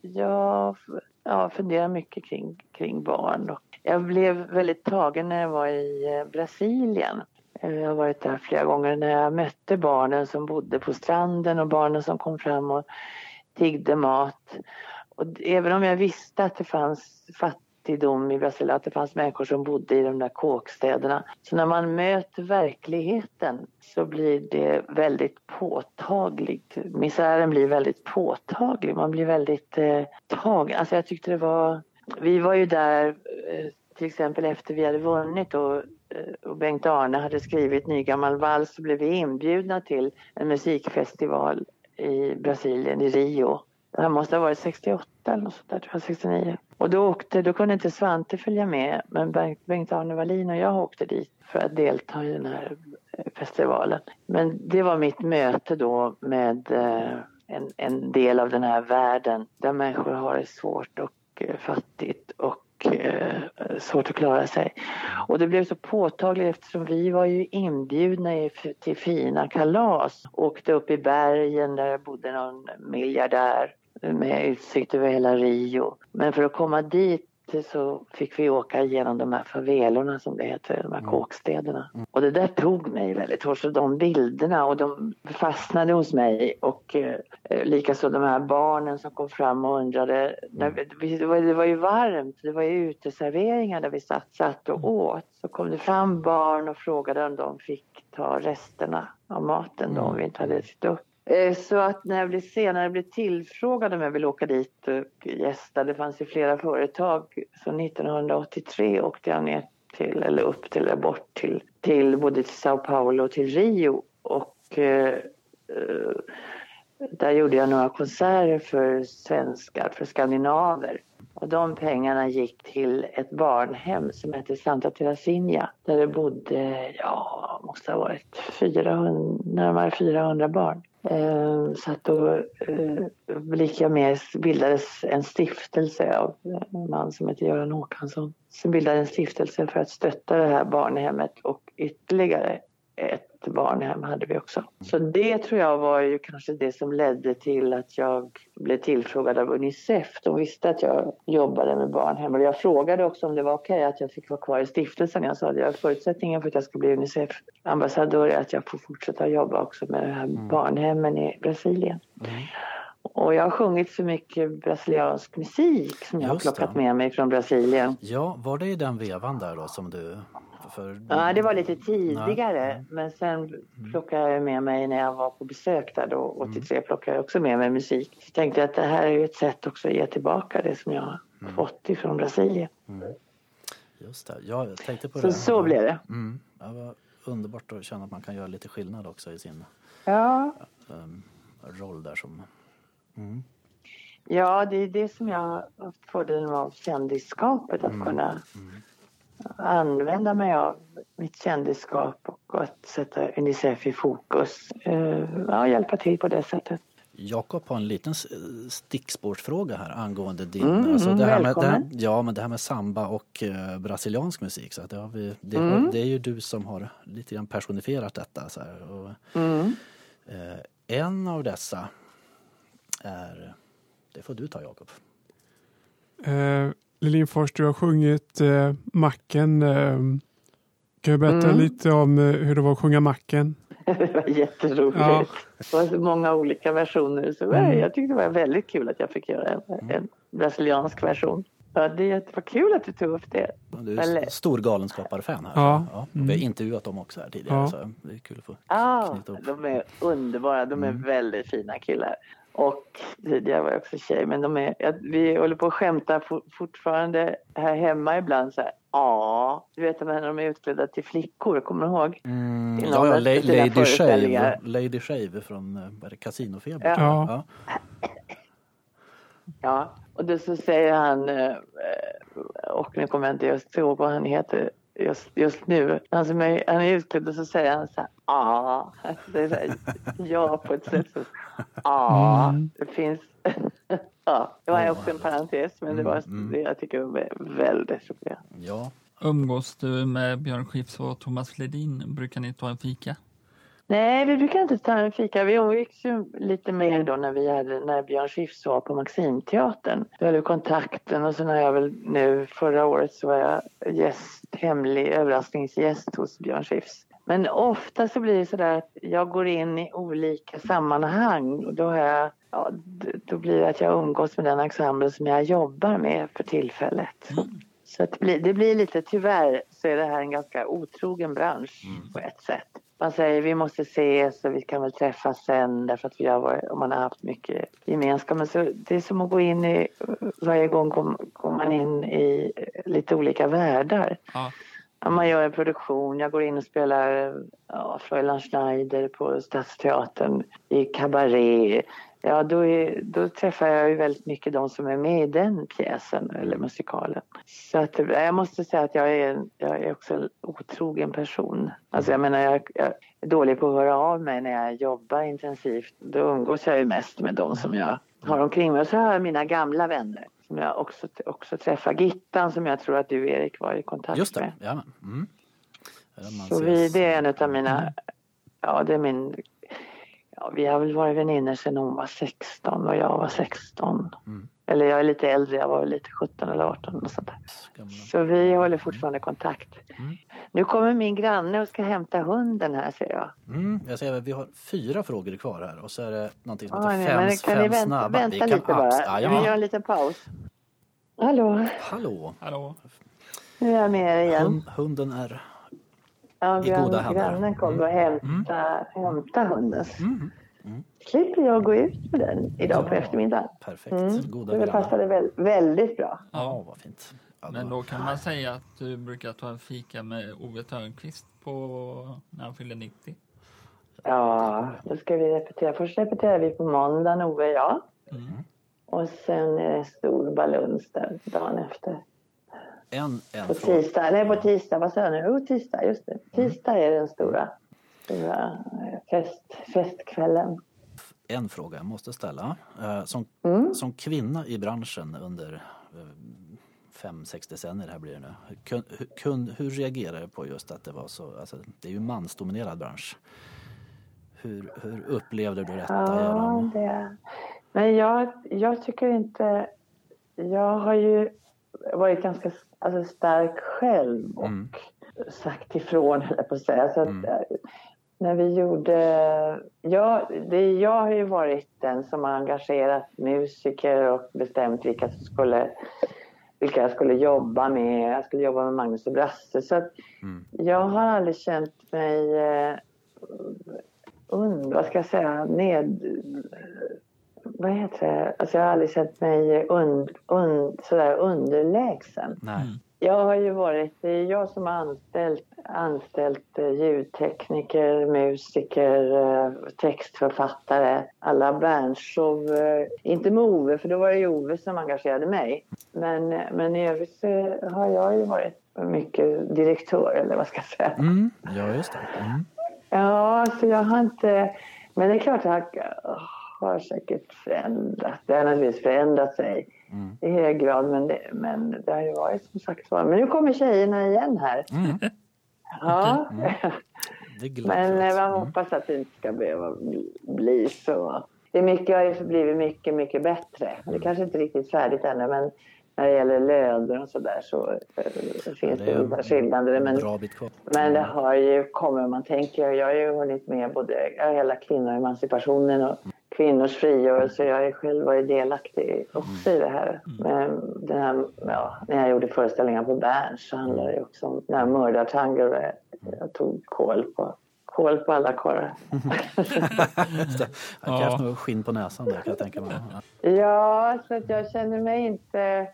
Jag ja, funderar mycket kring, kring barn. Och jag blev väldigt tagen när jag var i eh, Brasilien. Eh, Jag har varit där flera gånger när jag mötte barnen som bodde på stranden och barnen som kom fram och tiggde mat. Och även om jag visste att det fanns fattigdom i Brasilien, att det fanns människor som bodde i de där kåkstäderna. Så när man möter verkligheten så blir det väldigt påtagligt. Misären blir väldigt påtaglig. Man blir väldigt eh, tagen. Alltså jag tyckte det var... Vi var ju där eh, till exempel efter vi hade vunnit och, eh, och Bengt Arne hade skrivit Nygammal vals så blev vi inbjudna till en musikfestival i Brasilien, i Rio. Han måste ha varit 68 eller något sånt där, tror jag, 69. Och då, åkte, då kunde inte Svante följa med men Bengt-Arne Wallin och jag åkte dit för att delta i den här eh, festivalen. Men det var mitt möte då med eh, en, en del av den här världen där människor har det svårt och eh, fattigt och svårt att klara sig. Och det blev så påtagligt eftersom vi var ju inbjudna till fina kalas. Åkte upp i bergen där bodde någon miljardär med utsikt över hela Rio. Men för att komma dit så fick vi åka igenom de här favelorna som det heter, de här mm. kåkstäderna. Mm. Och det där tog mig väldigt hårt, så de bilderna och de fastnade hos mig och eh, likaså de här barnen som kom fram och undrade. När, det, var, det var ju varmt, det var ju uteserveringar där vi satt, satt och mm. åt. Så kom det fram barn och frågade om de fick ta resterna av maten då, om vi inte hade ätit upp. Eh, så att när jag blev senare blev tillfrågad om jag ville åka dit och gästa, det fanns ju flera företag, så 1983 åkte jag ner till, eller upp till, eller bort till, till både till Sao Paulo och till Rio. Och eh, eh där gjorde jag några konserter för svenskar, för skandinaver. Och de pengarna gick till ett barnhem som hette Santa Teresinha där det bodde, ja, måste ha varit 400, närmare 400 barn. Eh, så att då eh, lika med bildades en stiftelse av en man som heter Göran Håkansson. Som bildade en stiftelse för att stötta det här barnhemmet och ytterligare ett barnhem hade vi också. Så det tror jag var ju kanske det som ledde till att jag blev tillfrågad av Unicef. De visste att jag jobbade med barnhem och jag frågade också om det var okej okay att jag fick vara kvar i stiftelsen. Jag sa att jag förutsättningen för att jag ska bli Unicef-ambassadör är att jag får fortsätta jobba också med de här mm. barnhemmen i Brasilien. Mm. Och jag har sjungit så mycket brasiliansk musik som jag har plockat med mig från Brasilien. Ja, var det i den vevan där då som du för... Ja, det var lite tidigare. Nej. Men sen mm. plockade jag med mig när jag var på besök där då, 83 mm. plockade jag också med mig musik. Så tänkte jag att det här är ett sätt också att ge tillbaka det som jag har mm. fått ifrån Brasilien. Mm. Just det, ja, jag tänkte på så, det. Så blev det. Mm. det var underbart att känna att man kan göra lite skillnad också i sin ja. um, roll där som... Mm. Ja, det är det som jag har fördelen av kändisskapet, att mm. kunna mm använda mig av mitt kändisskap och att sätta Unicef i fokus. Eh, ja, hjälpa till på det sättet. Jakob har en liten stickspårsfråga här angående din... Mm, alltså det här med, det här, ja, men det här med samba och uh, brasiliansk musik. Så det, har vi, det, mm. det, är ju du som har lite grann personifierat detta. Så här, och, mm. uh, en av dessa är... Det får du ta, Jakob. Uh, Lindfors, du har sjungit eh, Macken. Eh, kan du berätta mm. lite om eh, hur det var att sjunga Macken? det var jätteroligt. Ja. Det var så många olika versioner. Så mm. Jag tyckte det var väldigt kul att jag fick göra en, mm. en brasiliansk version. Ja, det var kul att du tog upp det. Du är Eller... stor galenskapare-fan här. Ja. ja. Mm. Vi har intervjuat dem också här tidigare. Ja. Så det är kul att få ja, De är underbara. De är mm. väldigt fina killar. Och tidigare var jag också tjej, men de är, vi håller på att skämta fortfarande här hemma ibland så här. Ja, du vet när de är utklädda till flickor, kommer du ihåg? Mm, ja, ja Lady, Lady, Shave, Lady Shave från eh, Casinofeber. Ja. ja. ja. och då så säger han, eh, och nu kommer jag inte just ihåg vad han heter, just, just nu. Han, som är, han är utklädd och så säger han så här, ja. Det är så här, ja på ett sätt. Så, ja, mm. det finns. ja, det var också en parentes men det var mm. det jag tycker var väldigt roligt. Ja. Umgås du med Björn Skifs och Thomas Ledin? Brukar ni ta en fika? Nej, vi brukar inte ta en fika. Vi umgicks ju lite mer då när, vi hade, när Björn Skifs var på Maximteatern. Då hade vi kontakten och sen har jag väl nu förra året så var jag gäst, hemlig överraskningsgäst hos Björn Skifs. Men ofta så blir det så där att jag går in i olika sammanhang och då, har jag, ja, då blir det att jag umgås med den ensemble som jag jobbar med för tillfället. Mm. Så det, blir, det blir lite, tyvärr så är det här en ganska otrogen bransch på ett sätt. Man säger vi måste ses och vi kan väl träffas sen därför att vi har varit, man har haft mycket gemenskap. Men så, det är som att gå in i, varje gång går man in i lite olika världar. Ja, man gör en produktion, jag går in och spelar ja, Fräulein Schneider på Stadsteatern i Cabaret. Ja, då, är, då träffar jag ju väldigt mycket de som är med i den pjäsen eller musikalen. Så att, jag måste säga att jag är, jag är också en otrogen person. Alltså jag menar, jag, jag är dålig på att höra av mig när jag jobbar intensivt. Då umgås jag ju mest med de som jag har omkring mig. Och så har jag mina gamla vänner som jag också, också träffar. Gittan som jag tror att du Erik var i kontakt Just med. det, ja. Mm. Så vi, det är en av mina, ja det är min, ja, vi har väl varit vänner sedan hon var 16 och jag var 16. Mm. Eller jag är lite äldre, jag var väl lite 17 eller 18 och sånt där. Så vi håller fortfarande kontakt. Mm. Nu kommer min granne och ska hämta hunden här ser jag. Mm. Jag säger, vi har fyra frågor kvar här och så är det någonting som Ah, heter nej, fem, men kan fem ni vänta, snabba. vänta Vi kan lite bara? abs- Ja, Vi gör ja. en liten paus. Hallå, Hallå, Hallå? nu är jag med er igen. Hund, hunden är... Ja, i goda händer. grannen kommer och hämta, hämta hunden. Mm. Slipper jag gå ut med den idag på Ja. eftermiddagen. Perfekt, Mm. goda Det passade väl, väldigt bra. Ja, vad fint. Men då- kan man säga att du brukar ta en fika med Ove Thörnqvist på när han fyller 90. Ja, då ska vi repetera. Först repeterar vi på måndagen, Ove och jag. Mm. Och sen är det stor baluns där dagen efter. En, en På fråga. tisdag, nej på tisdag, vad sa jag nu? Jo, tisdag, just det. Tisdag är den stora, stora eh, fest, festkvällen. En fråga jag måste ställa. Eh, Som, Mm. som kvinna i branschen under eh, fem, sex decennier här blir det nu. Kun, hur, kun, hur reagerar du på just att det var så, alltså, det är ju en mansdominerad bransch. Hur, hur upplevde du detta Ja, genom... det... Men jag, jag tycker inte... Jag har ju varit ganska alltså, stark själv och Mm. sagt ifrån, höll jag på att säga. Så att, Mm. eh, när vi gjorde... Ja, det, jag har ju varit den som har engagerat musiker och bestämt vilka som skulle vilka jag skulle jobba med. Jag skulle jobba med Magnus och Brasse. Så att Mm. jag har aldrig känt mig eh, und, vad ska jag säga, ned... Vad heter det? Alltså jag har aldrig känt mig und, und, sådär underlägsen. Nej. Jag har ju varit, det är jag som har anställt, anställt eh, ljudtekniker, musiker, eh, textförfattare, alla branschshow. eh, Inte med Ove, för då var det ju Ove som engagerade mig. Men, men i övrigt så har jag ju varit mycket direktör, eller vad ska jag säga. Mm. Ja, just det. Mm. Ja, så jag har inte... Men det är klart att jag har säkert förändrat. Det har naturligtvis förändrat sig Mm. i hög grad. Men det, men det har ju varit som sagt var. Men nu kommer tjejerna igen här. Mm. Ja. Glatt men eh, man Mm. hoppas att det inte ska behöva bli- så. Det är mycket, har ju blivit mycket, mycket bättre. Det är kanske inte riktigt färdigt ännu, men när det gäller löner och så där så eh, finns Det vissa skillnader. en Men men det har ju kommit, man tänker, jag har ju hunnit med både hela kvinnoemancipationen och kvinnors frigörelse. Jag har ju själv varit delaktig också i det här. Men den här ja, när jag gjorde föreställningar på Berns så handlade det också om den här mördartango jag tog koll på, koll på alla karlar. Det. Jag Ja. kanske nog skinn på näsan där kan jag tänka mig. Ja. Så att jag känner mig inte...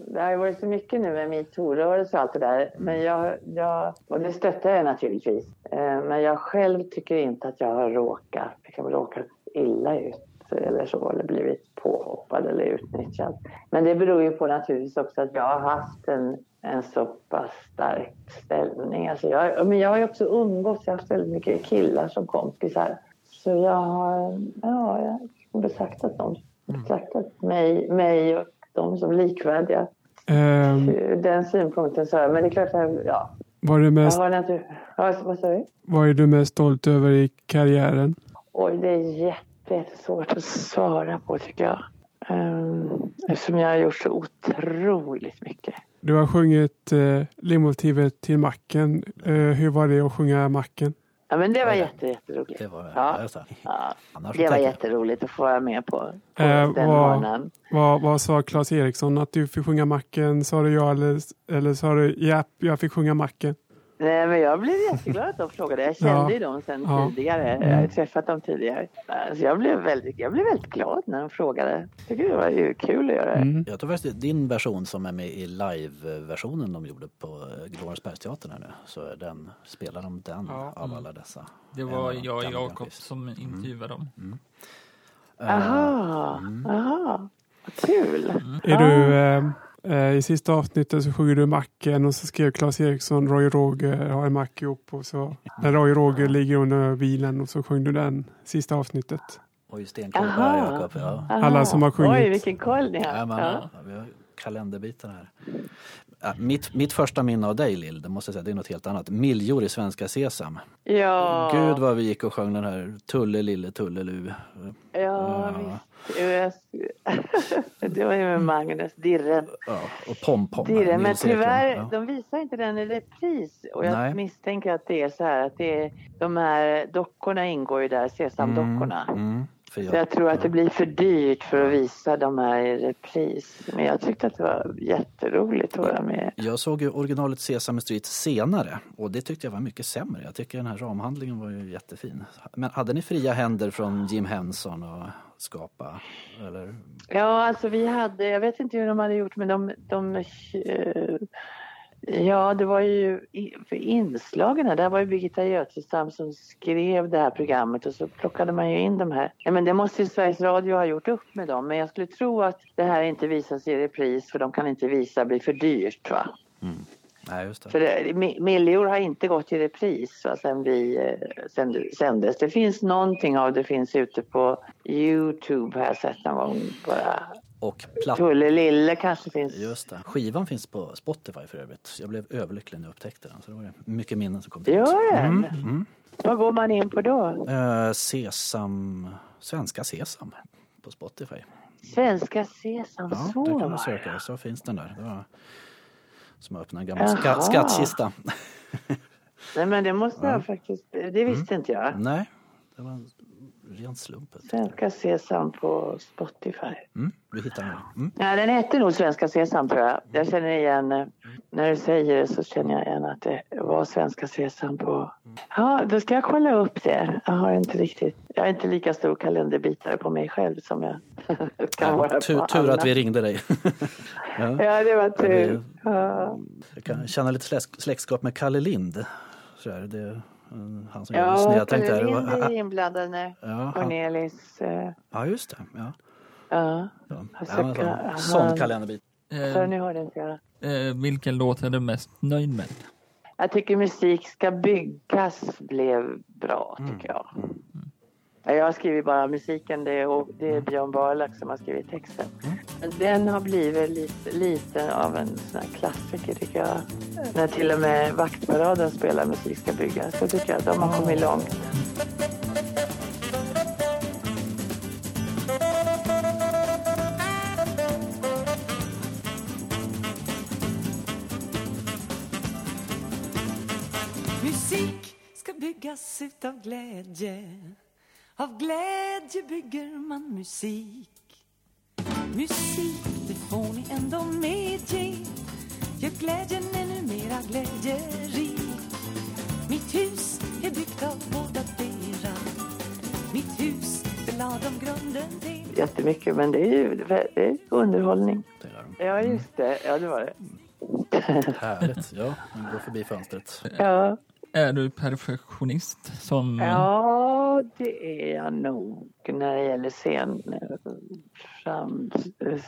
Det har ju varit så mycket nu med metoo-rörelse och allt det där. Men jag, jag, och det stöttar jag naturligtvis. Eh, Men jag själv tycker inte att jag har råkat, liksom råkat illa ut eller så, eller blivit påhoppad eller utnyttjad. Men det beror ju på naturligtvis också att jag har haft en, en så pass stark ställning. Alltså jag, men jag har ju också umgåtts, jag har haft väldigt mycket killar som kompisar. Så jag har, ja, jag har betraktat dem, betraktat mig, mig och dem som likvärdiga. Ur den synpunkten så, men det är klart att, ja, du jag mest, vad är du mest stolt över i karriären? Oj, det är jätte, jättesvårt att svara på tycker jag. Um, eftersom jag har gjort så otroligt mycket. Du har sjungit eh, ledmotivet till Macken. Eh, hur var det att sjunga Macken? Ja, men det var Ja, ja. jätte, jätteroligt. Det var Ja. det. Ja, så det var jätteroligt att få vara med på, på Eh, den vad- morgonen. Vad, vad sa Claes Eriksson? Att du fick sjunga Macken? Sa du ja eller, eller sa du ja, jag fick sjunga Macken? Nej, men jag blev jätteglad att de frågade. Jag kände Ja. ju dem sedan Ja. tidigare. Jag hade träffat dem tidigare. Alltså jag, blev väldigt, jag blev väldigt glad när de frågade. Jag tycker det var ju kul att göra det. Mm. Jag tror faktiskt det är din version som är med i live-versionen de gjorde på eh, Glorensbergsteatern här nu. Så den, spelar de den Ja. av alla dessa? Det var jag och Jakob som intervjuade dem. Eh, Aha, aha. Vad kul. Är du, eh, eh, I sista avsnittet så sjunger du Macken och så skrev Claes Eriksson Roy Roger har en mack ihop och så när Roy Roger ligger under bilen och så sjöng du den sista avsnittet. Oj, stenkoll här, Jakob. Ja. Alla som har sjungit. Oj, vilken koll ni har. Ja, men, Ja. Vi har kalenderbitar här. Ja, mitt, mitt första minne av dig Lill, det måste jag säga, det är något helt annat. Miljor i Svenska Sesam. Ja, Gud vad vi gick och sjöng den här Tulle lille Tullelu. ja, Ja. visst. Det var ju med Magnus, Dirren. Ja, och Pom-Pom. Dirren. Men tyvärr, Ja. de visar inte den i repris. Och jag Nej. misstänker att det är så här att det är, de här dockorna ingår ju där, Sesamdockorna. Mm, mm, för Så jag tror att det blir för dyrt för att visa de här i repris. Men jag tyckte att det var jätteroligt att vara med. Jag såg ju originalet Sesame Street senare och det tyckte jag var mycket sämre. Jag tycker den här ramhandlingen var ju jättefin. Men hade ni fria händer från Jim Henson och skapa? Eller? Ja, alltså vi hade, jag vet inte hur de hade gjort men de, de eh, Ja, det var ju för inslagen här, där var ju Birgitta Götestam som skrev det här programmet och så plockade man ju in de här. Ja, men det måste ju Sveriges Radio ha gjort upp med dem, men jag skulle tro att det här inte visas i repris för de kan inte visa, det blir för dyrt va. Nej, just det. För det, har inte gått i repris va, sen vi eh, sen, sändes. Det finns någonting av det finns ute på Youtube har jag sett någon gång bara. Och platt... Lille kanske finns. Just det. Skivan finns på Spotify för övrigt. Jag blev överlycklig när jag upptäckte den. Så det var mycket minnen som kom till. Gör den? Mm, mm. Vad går man in på då? Eh, Sesam, Svenska Sesam på Spotify. Svenska Sesam, Ja, så där kan man söka. Så finns den där. Det var som att öppna en gammal Jaha. ska, skattkista. Nej men det måste Ja. jag faktiskt, det visste inte jag. Nej, det var en ren slump. Svenska Sesam på Spotify. Mm, du hittar den. Mm. Ja, den hette nog Svenska Sesam tror jag. Jag känner igen, eh, när du säger det så känner jag igen att det var Svenska Sesam på... Ja, då ska jag kolla upp det. Jag har inte riktigt, jag är inte lika stor kalenderbitare på mig själv som jag kan vara på tur, tur andra. att vi ringde dig. ja. Ja, det var Ja, tur. Ja, Jag kan känna lite släkt- släktskap med Kalle Lind. Så är det, han som gör ja snedtänkt Kalle där. Det Lind är inblandad när Ja, han, Cornelis... eh, ja, just det. Ja. Ja, Ja. Alltså, Ja, men så- han- Sån kalenderbit. så Eh, nu hörde inte jag. eh, vilken låt är du mest nöjd med? Jag tycker musik ska byggas blev bra, Mm. tycker jag. Ja, Jag har skrivit bara musiken, det är, och det är Björn Barlack som har skrivit texten. Mm. Men den har blivit lite, lite av en sån här klassiker, tycker jag. När till och med Vaktparaden spelar Musik ska byggas, så tycker jag att de har kommit långt. Musik ska byggas utav glädje Av glädje bygger man musik Musik, det får ni ändå medge Gör glädjen ännu mera glädjerik Mitt hus är byggt av båda dera Mitt hus, det la de grunden till Jättemycket, men det är ju det är underhållning. Ja, just det. Ja, det var det. Härligt. Ja, man går förbi fönstret. Ja, Är du perfektionist som... ja det är jag nog när det gäller scen, fram,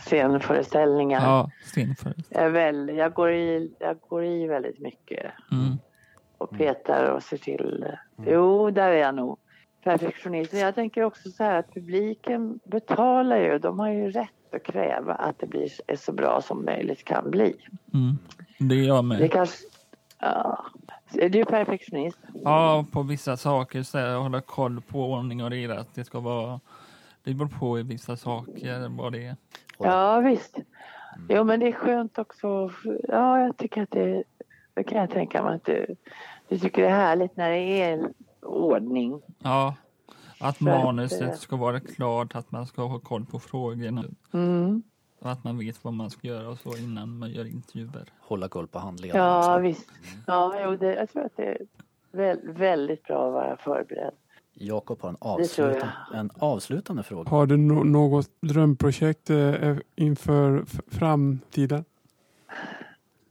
scenföreställningar. Ja, stenför. Jag, väl, jag, går i, jag går i väldigt mycket Mm. och petar och ser till. Jo, där är jag nog perfektionist. Jag tänker också så här att publiken betalar ju. De har ju rätt att kräva att det blir är så bra som möjligt kan bli. Mm. Det är jag Det med. kanske... Ja. Är du perfektionist? Ja, på vissa saker så är hålla koll på ordning och reda. Att det ska vara... Det beror på i vissa saker vad det är. Ja, visst. Jo, men det är skönt också. Ja, jag tycker att det... Det kan jag tänka mig att du, du tycker det är härligt när det är ordning. Ja, att För att, eh, manuset ska vara klart, att man ska ha koll på frågorna. Mm. Att man vet vad man ska göra och så innan man gör intervjuer. Hålla koll på handleden Ja, visst. Ja, jo, det, jag tror att det är väl, väldigt bra att vara förberedd. Jakob har en, avslutan, en avslutande fråga. Har du no något drömprojekt eh, inför framtiden?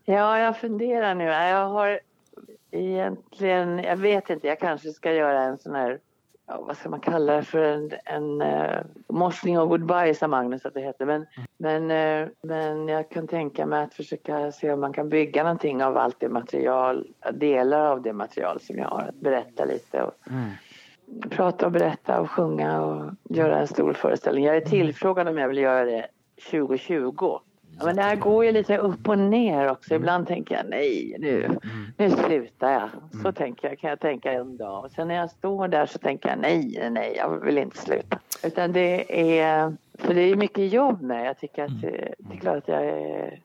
Ja, jag funderar nu. Jag har egentligen, jag vet inte, jag kanske ska göra en sån här, ja, vad ska man kalla det för, en, en uh, morsning och goodbye sa Magnus att det heter. Men, men, eh, men jag kan tänka mig att försöka se om man kan bygga någonting av allt det material, delar av det material som jag har, att berätta lite och Mm. prata och berätta och sjunga och göra en stor föreställning. Jag är tillfrågad om jag vill göra det 2020. Ja, men det här går ju lite upp och ner också. Ibland tänker jag nej, nu, nu slutar jag. Så tänker jag, kan jag tänka en dag. Och sen när jag står där så tänker jag nej, nej, jag vill inte sluta. Utan det är, för det är mycket jobb med. Jag tycker att det, det är klart att jag är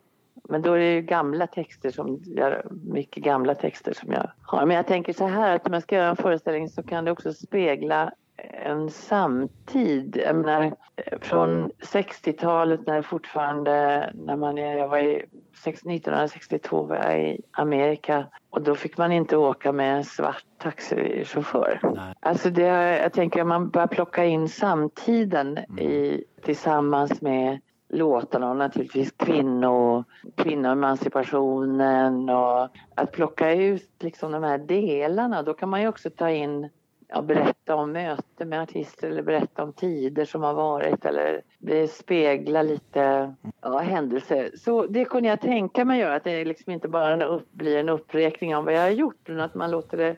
men då är det ju gamla texter som jag, mycket gamla texter som jag har. Men jag tänker så här att om jag ska göra en föreställning så kan det också spegla en samtid. Jag menar, från 60-talet när det fortfarande, när man, jag var i sex- 1962 var jag i Amerika och då fick man inte åka med en svart taxichaufför. Nej. Alltså det, jag tänker att man börjar plocka in samtiden i, tillsammans med låtarna och naturligtvis kvinno, kvinnoemancipationen och att plocka ut liksom de här delarna. Då kan man ju också ta in ja, berätta om möten med artister eller berätta om tider som har varit eller spegla lite ja, händelser. Så det kunde jag tänka mig göra, att det liksom inte bara upp, blir en uppräkning av vad jag har gjort utan att man låter det,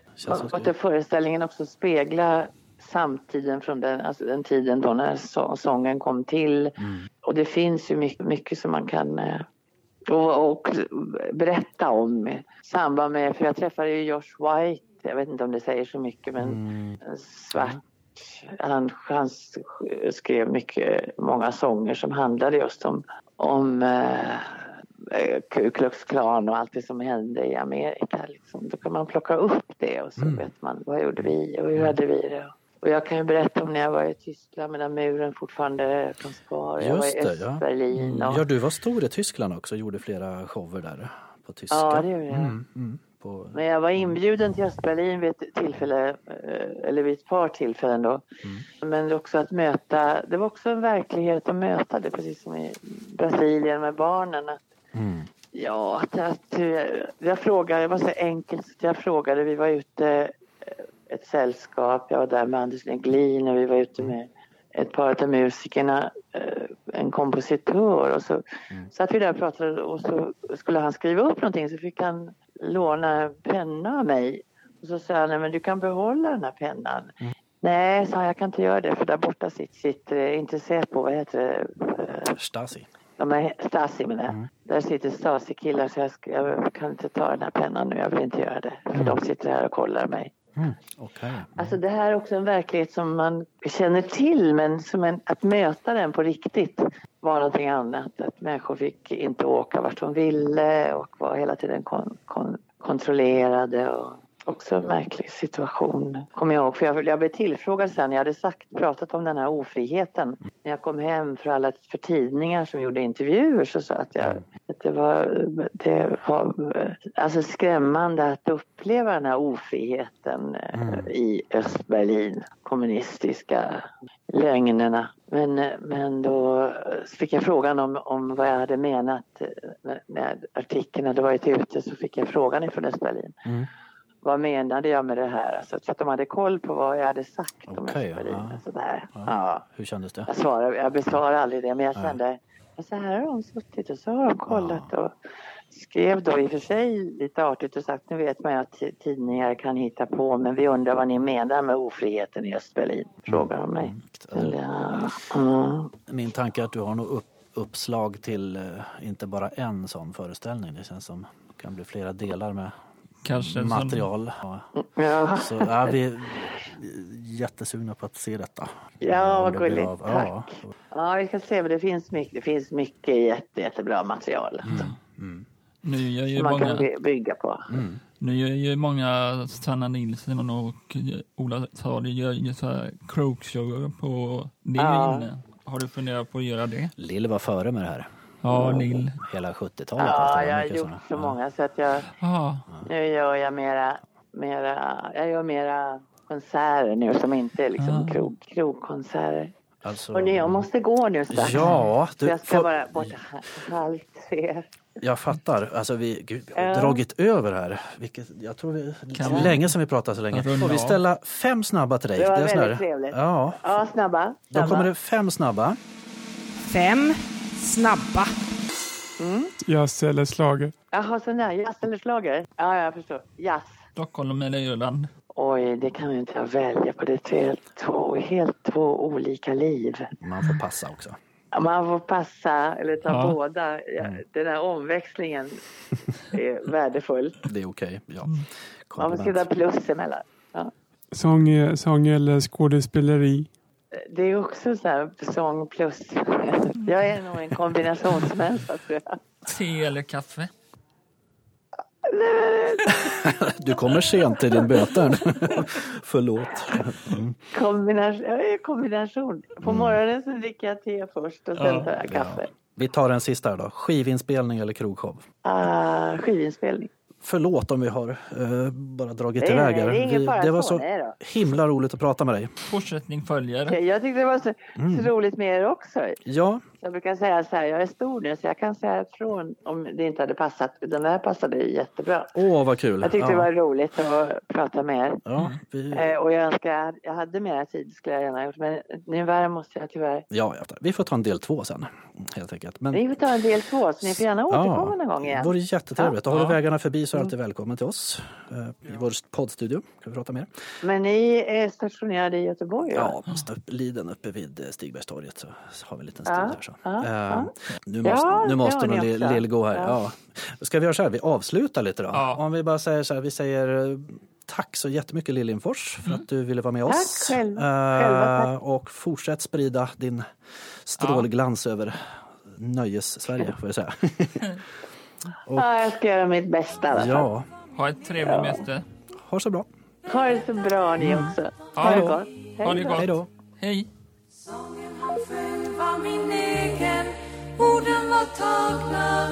det föreställningen också spegla samtiden från den, alltså den tiden då när så, sången kom till. Och det finns ju mycket, mycket som man kan eh, och, och berätta om samband med, för jag träffade ju Josh White, jag vet inte om det säger så mycket men Mm. svart, han, han skrev mycket, många sånger som handlade just om, om eh, Ku Klux Klan och allt det som hände i Amerika. Liksom. Då kan man plocka upp det och så Mm. vet man vad gjorde vi och hur hade vi det. Och jag kan ju berätta om när jag var i Tyskland medan muren fortfarande fanns kvar. Jag var Just i det, ja. Östberlin. Mm. Och, Ja, du var stor i Tyskland också och gjorde flera shower där på tyska. Ja, det gjorde jag. Mm, mm, på, Men jag var inbjuden till Östberlin vid ett tillfälle, eh, eller vid ett par tillfällen då. Men också att möta, det var också en verklighet att möta det precis som i Brasilien med barnen. Att, mm. ja, att, att eh, jag frågade, det var så enkelt så att jag frågade, vi var ute eh, ett sällskap, jag var där med Anders Neglin och vi var ute med ett par av musikerna, en kompositör och så satt vi där och pratade och så skulle han skriva upp någonting så fick han låna en penna av mig. Och så sa han, nej men du kan behålla den här pennan. Nej, sa han, jag kan inte göra det för där borta sitter, sitter inte Säpo, vad heter det? Eh, Stasi. De är Stasi menar jag. Där sitter Stasi-killar så jag, jag kan inte ta den här pennan nu, jag vill inte göra det. För de sitter här och kollar mig. Mm. Okej. Alltså det här är också en verklighet som man känner till men som en, att möta den på riktigt var någonting annat. Att människor fick inte åka vart de ville och var hela tiden kon, kon, kontrollerade. Och också en märklig situation, kommer jag ihåg. För jag, jag blev tillfrågad sen, jag hade sagt, pratat om den här ofriheten. När jag kom hem för alla för tidningar som gjorde intervjuer så sa att, jag, att det var, det var alltså skrämmande att uppleva den här ofriheten eh, i Östberlin. Kommunistiska lögnerna. Men, men då fick jag frågan om, om vad jag hade menat eh, när, när artikeln hade varit ute så fick jag frågan ifrån Östberlin. Mm. Vad menade jag med det här? Alltså, så att de hade koll på vad jag hade sagt om Okej, Östberlin. ja. Alltså, där. Ja. Ja. Hur kändes det? Jag, svarar, jag besvarar aldrig det, men jag kände ja, så här har de suttit och så har de kollat och skrev då i och för sig lite artigt och sagt nu vet man ju att tidningar kan hitta på men vi undrar vad ni menar med ofriheten i Östberlin, frågar de mig. Mm. Ja, mm. Min tanke är att du har nog upp, uppslag till eh, inte bara en sån föreställning. Det känns som det kan bli flera delar med Kanske material. Ja. Så ja, vi är jättesugna på att se detta. Ja, vad gulligt. av. Tack. Ja. ja, vi ska se, men det finns mycket, det finns mycket jätte, jättebra material. Alltså. Mm. Nu gör ju som man kan många, by- bygga på. nu gör ju många Sanna Nilsson och Ola Salo gör ju så här croakshower på det Ja. inne. Har du funderat på att göra det? Lill var före med det här. Ja, Lill. Hela 70-talet. Ja, det jag har gjort såna. så Ja. många så att jag Ja, nu gör jag mera, mera, jag gör mera konserter nu som inte är liksom Ah. krog, krogkonserter. Alltså, Hörni, jag måste gå nu strax. Ja, du, jag ska får- bara bort halv tre. jag fattar. Alltså vi, gud, vi har dragit över här. Vilket, jag tror vi, Kan det länge sedan vi pratade så länge. Får vi ställa fem snabba till dig? Det var är sån väldigt trevligt. Ja, Ja, snabba. då snabba. kommer det fem snabba. Fem snabba. Jazz eller slager. Jaha, sån där. Jazz eller schlager? Ja, jag förstår. Jazz. Stockholm eller Irland? Oj, det kan ju inte jag välja på. Det är helt två, helt två olika liv. Man får passa också. Man får passa eller ta Ja. båda. Ja, Den här omväxlingen är värdefull. Det är okej. Ja. Man får skriva plus emellan. Ja. Sång, sång eller skådespeleri. Det är också så här sång plus. Jag är nog en kombinationsmänniska tror jag. Te eller kaffe? Du kommer sent till din böter. Förlåt. Kombination. Jag är kombination. På morgonen så dricker jag te först och sen Ja. tar jag kaffe. Vi tar en sista då. Skivinspelning eller krogshow? Uh, skivinspelning. Förlåt om vi har eh, bara dragit Nej, iväg här. det Vi- det var så. så himla roligt att prata med dig. Fortsättning följer. Okej, Jag tyckte det var så, Mm. så roligt med er också. Ja, Jag brukar säga så här, jag är stor nu så jag kan säga ifrån om det inte hade passat. Det här passade jättebra. åh vad kul. Jag tyckte ja. det var roligt att prata med er. Ja, vi, Eh, och jag önskar jag hade mer tid skulle jag gärna ha gjort. Men nu måste jag tyvärr. ja, ja, vi får ta en del två sen helt enkelt. Men, Ni får ta en del två så ni får gärna återkomma någon gång det igen. vore jättetrevligt. Och har Ja. du vägarna förbi så är du alltid välkommen till oss eh, i vår poddstudio. Kan vi prata mer? Men ni är stationerade i Göteborg? Ja, på Liden uppe vid eh, Stigbergstorget så har vi en liten Ja, studio här. Så. ja, Eh, ja. Nu måste, Ja, nu det måste nog Lill gå här. Ja. Ja. Ska vi göra så här, vi avslutar lite då? Ja. Om vi bara säger så här, vi säger eh, tack så jättemycket Lill Lindfors för att du ville vara med Tack oss. själv. Eh, Själva tack. Och fortsätt sprida din strålglans över nöjes-Sverige får jag säga. Och- Ja, jag ska göra mitt bästa ja, Ha ett trevligt möte. ha så bra. Ha det så bra ni också. Ja, Ha det gott. Ha det gott. Hej då. Hej! Hoven var min egen, orden var tagna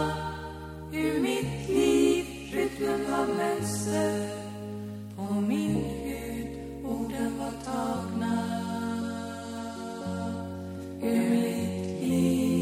ur mitt liv. Rytmen var mönster på min hud, orden var tagna ur mitt liv.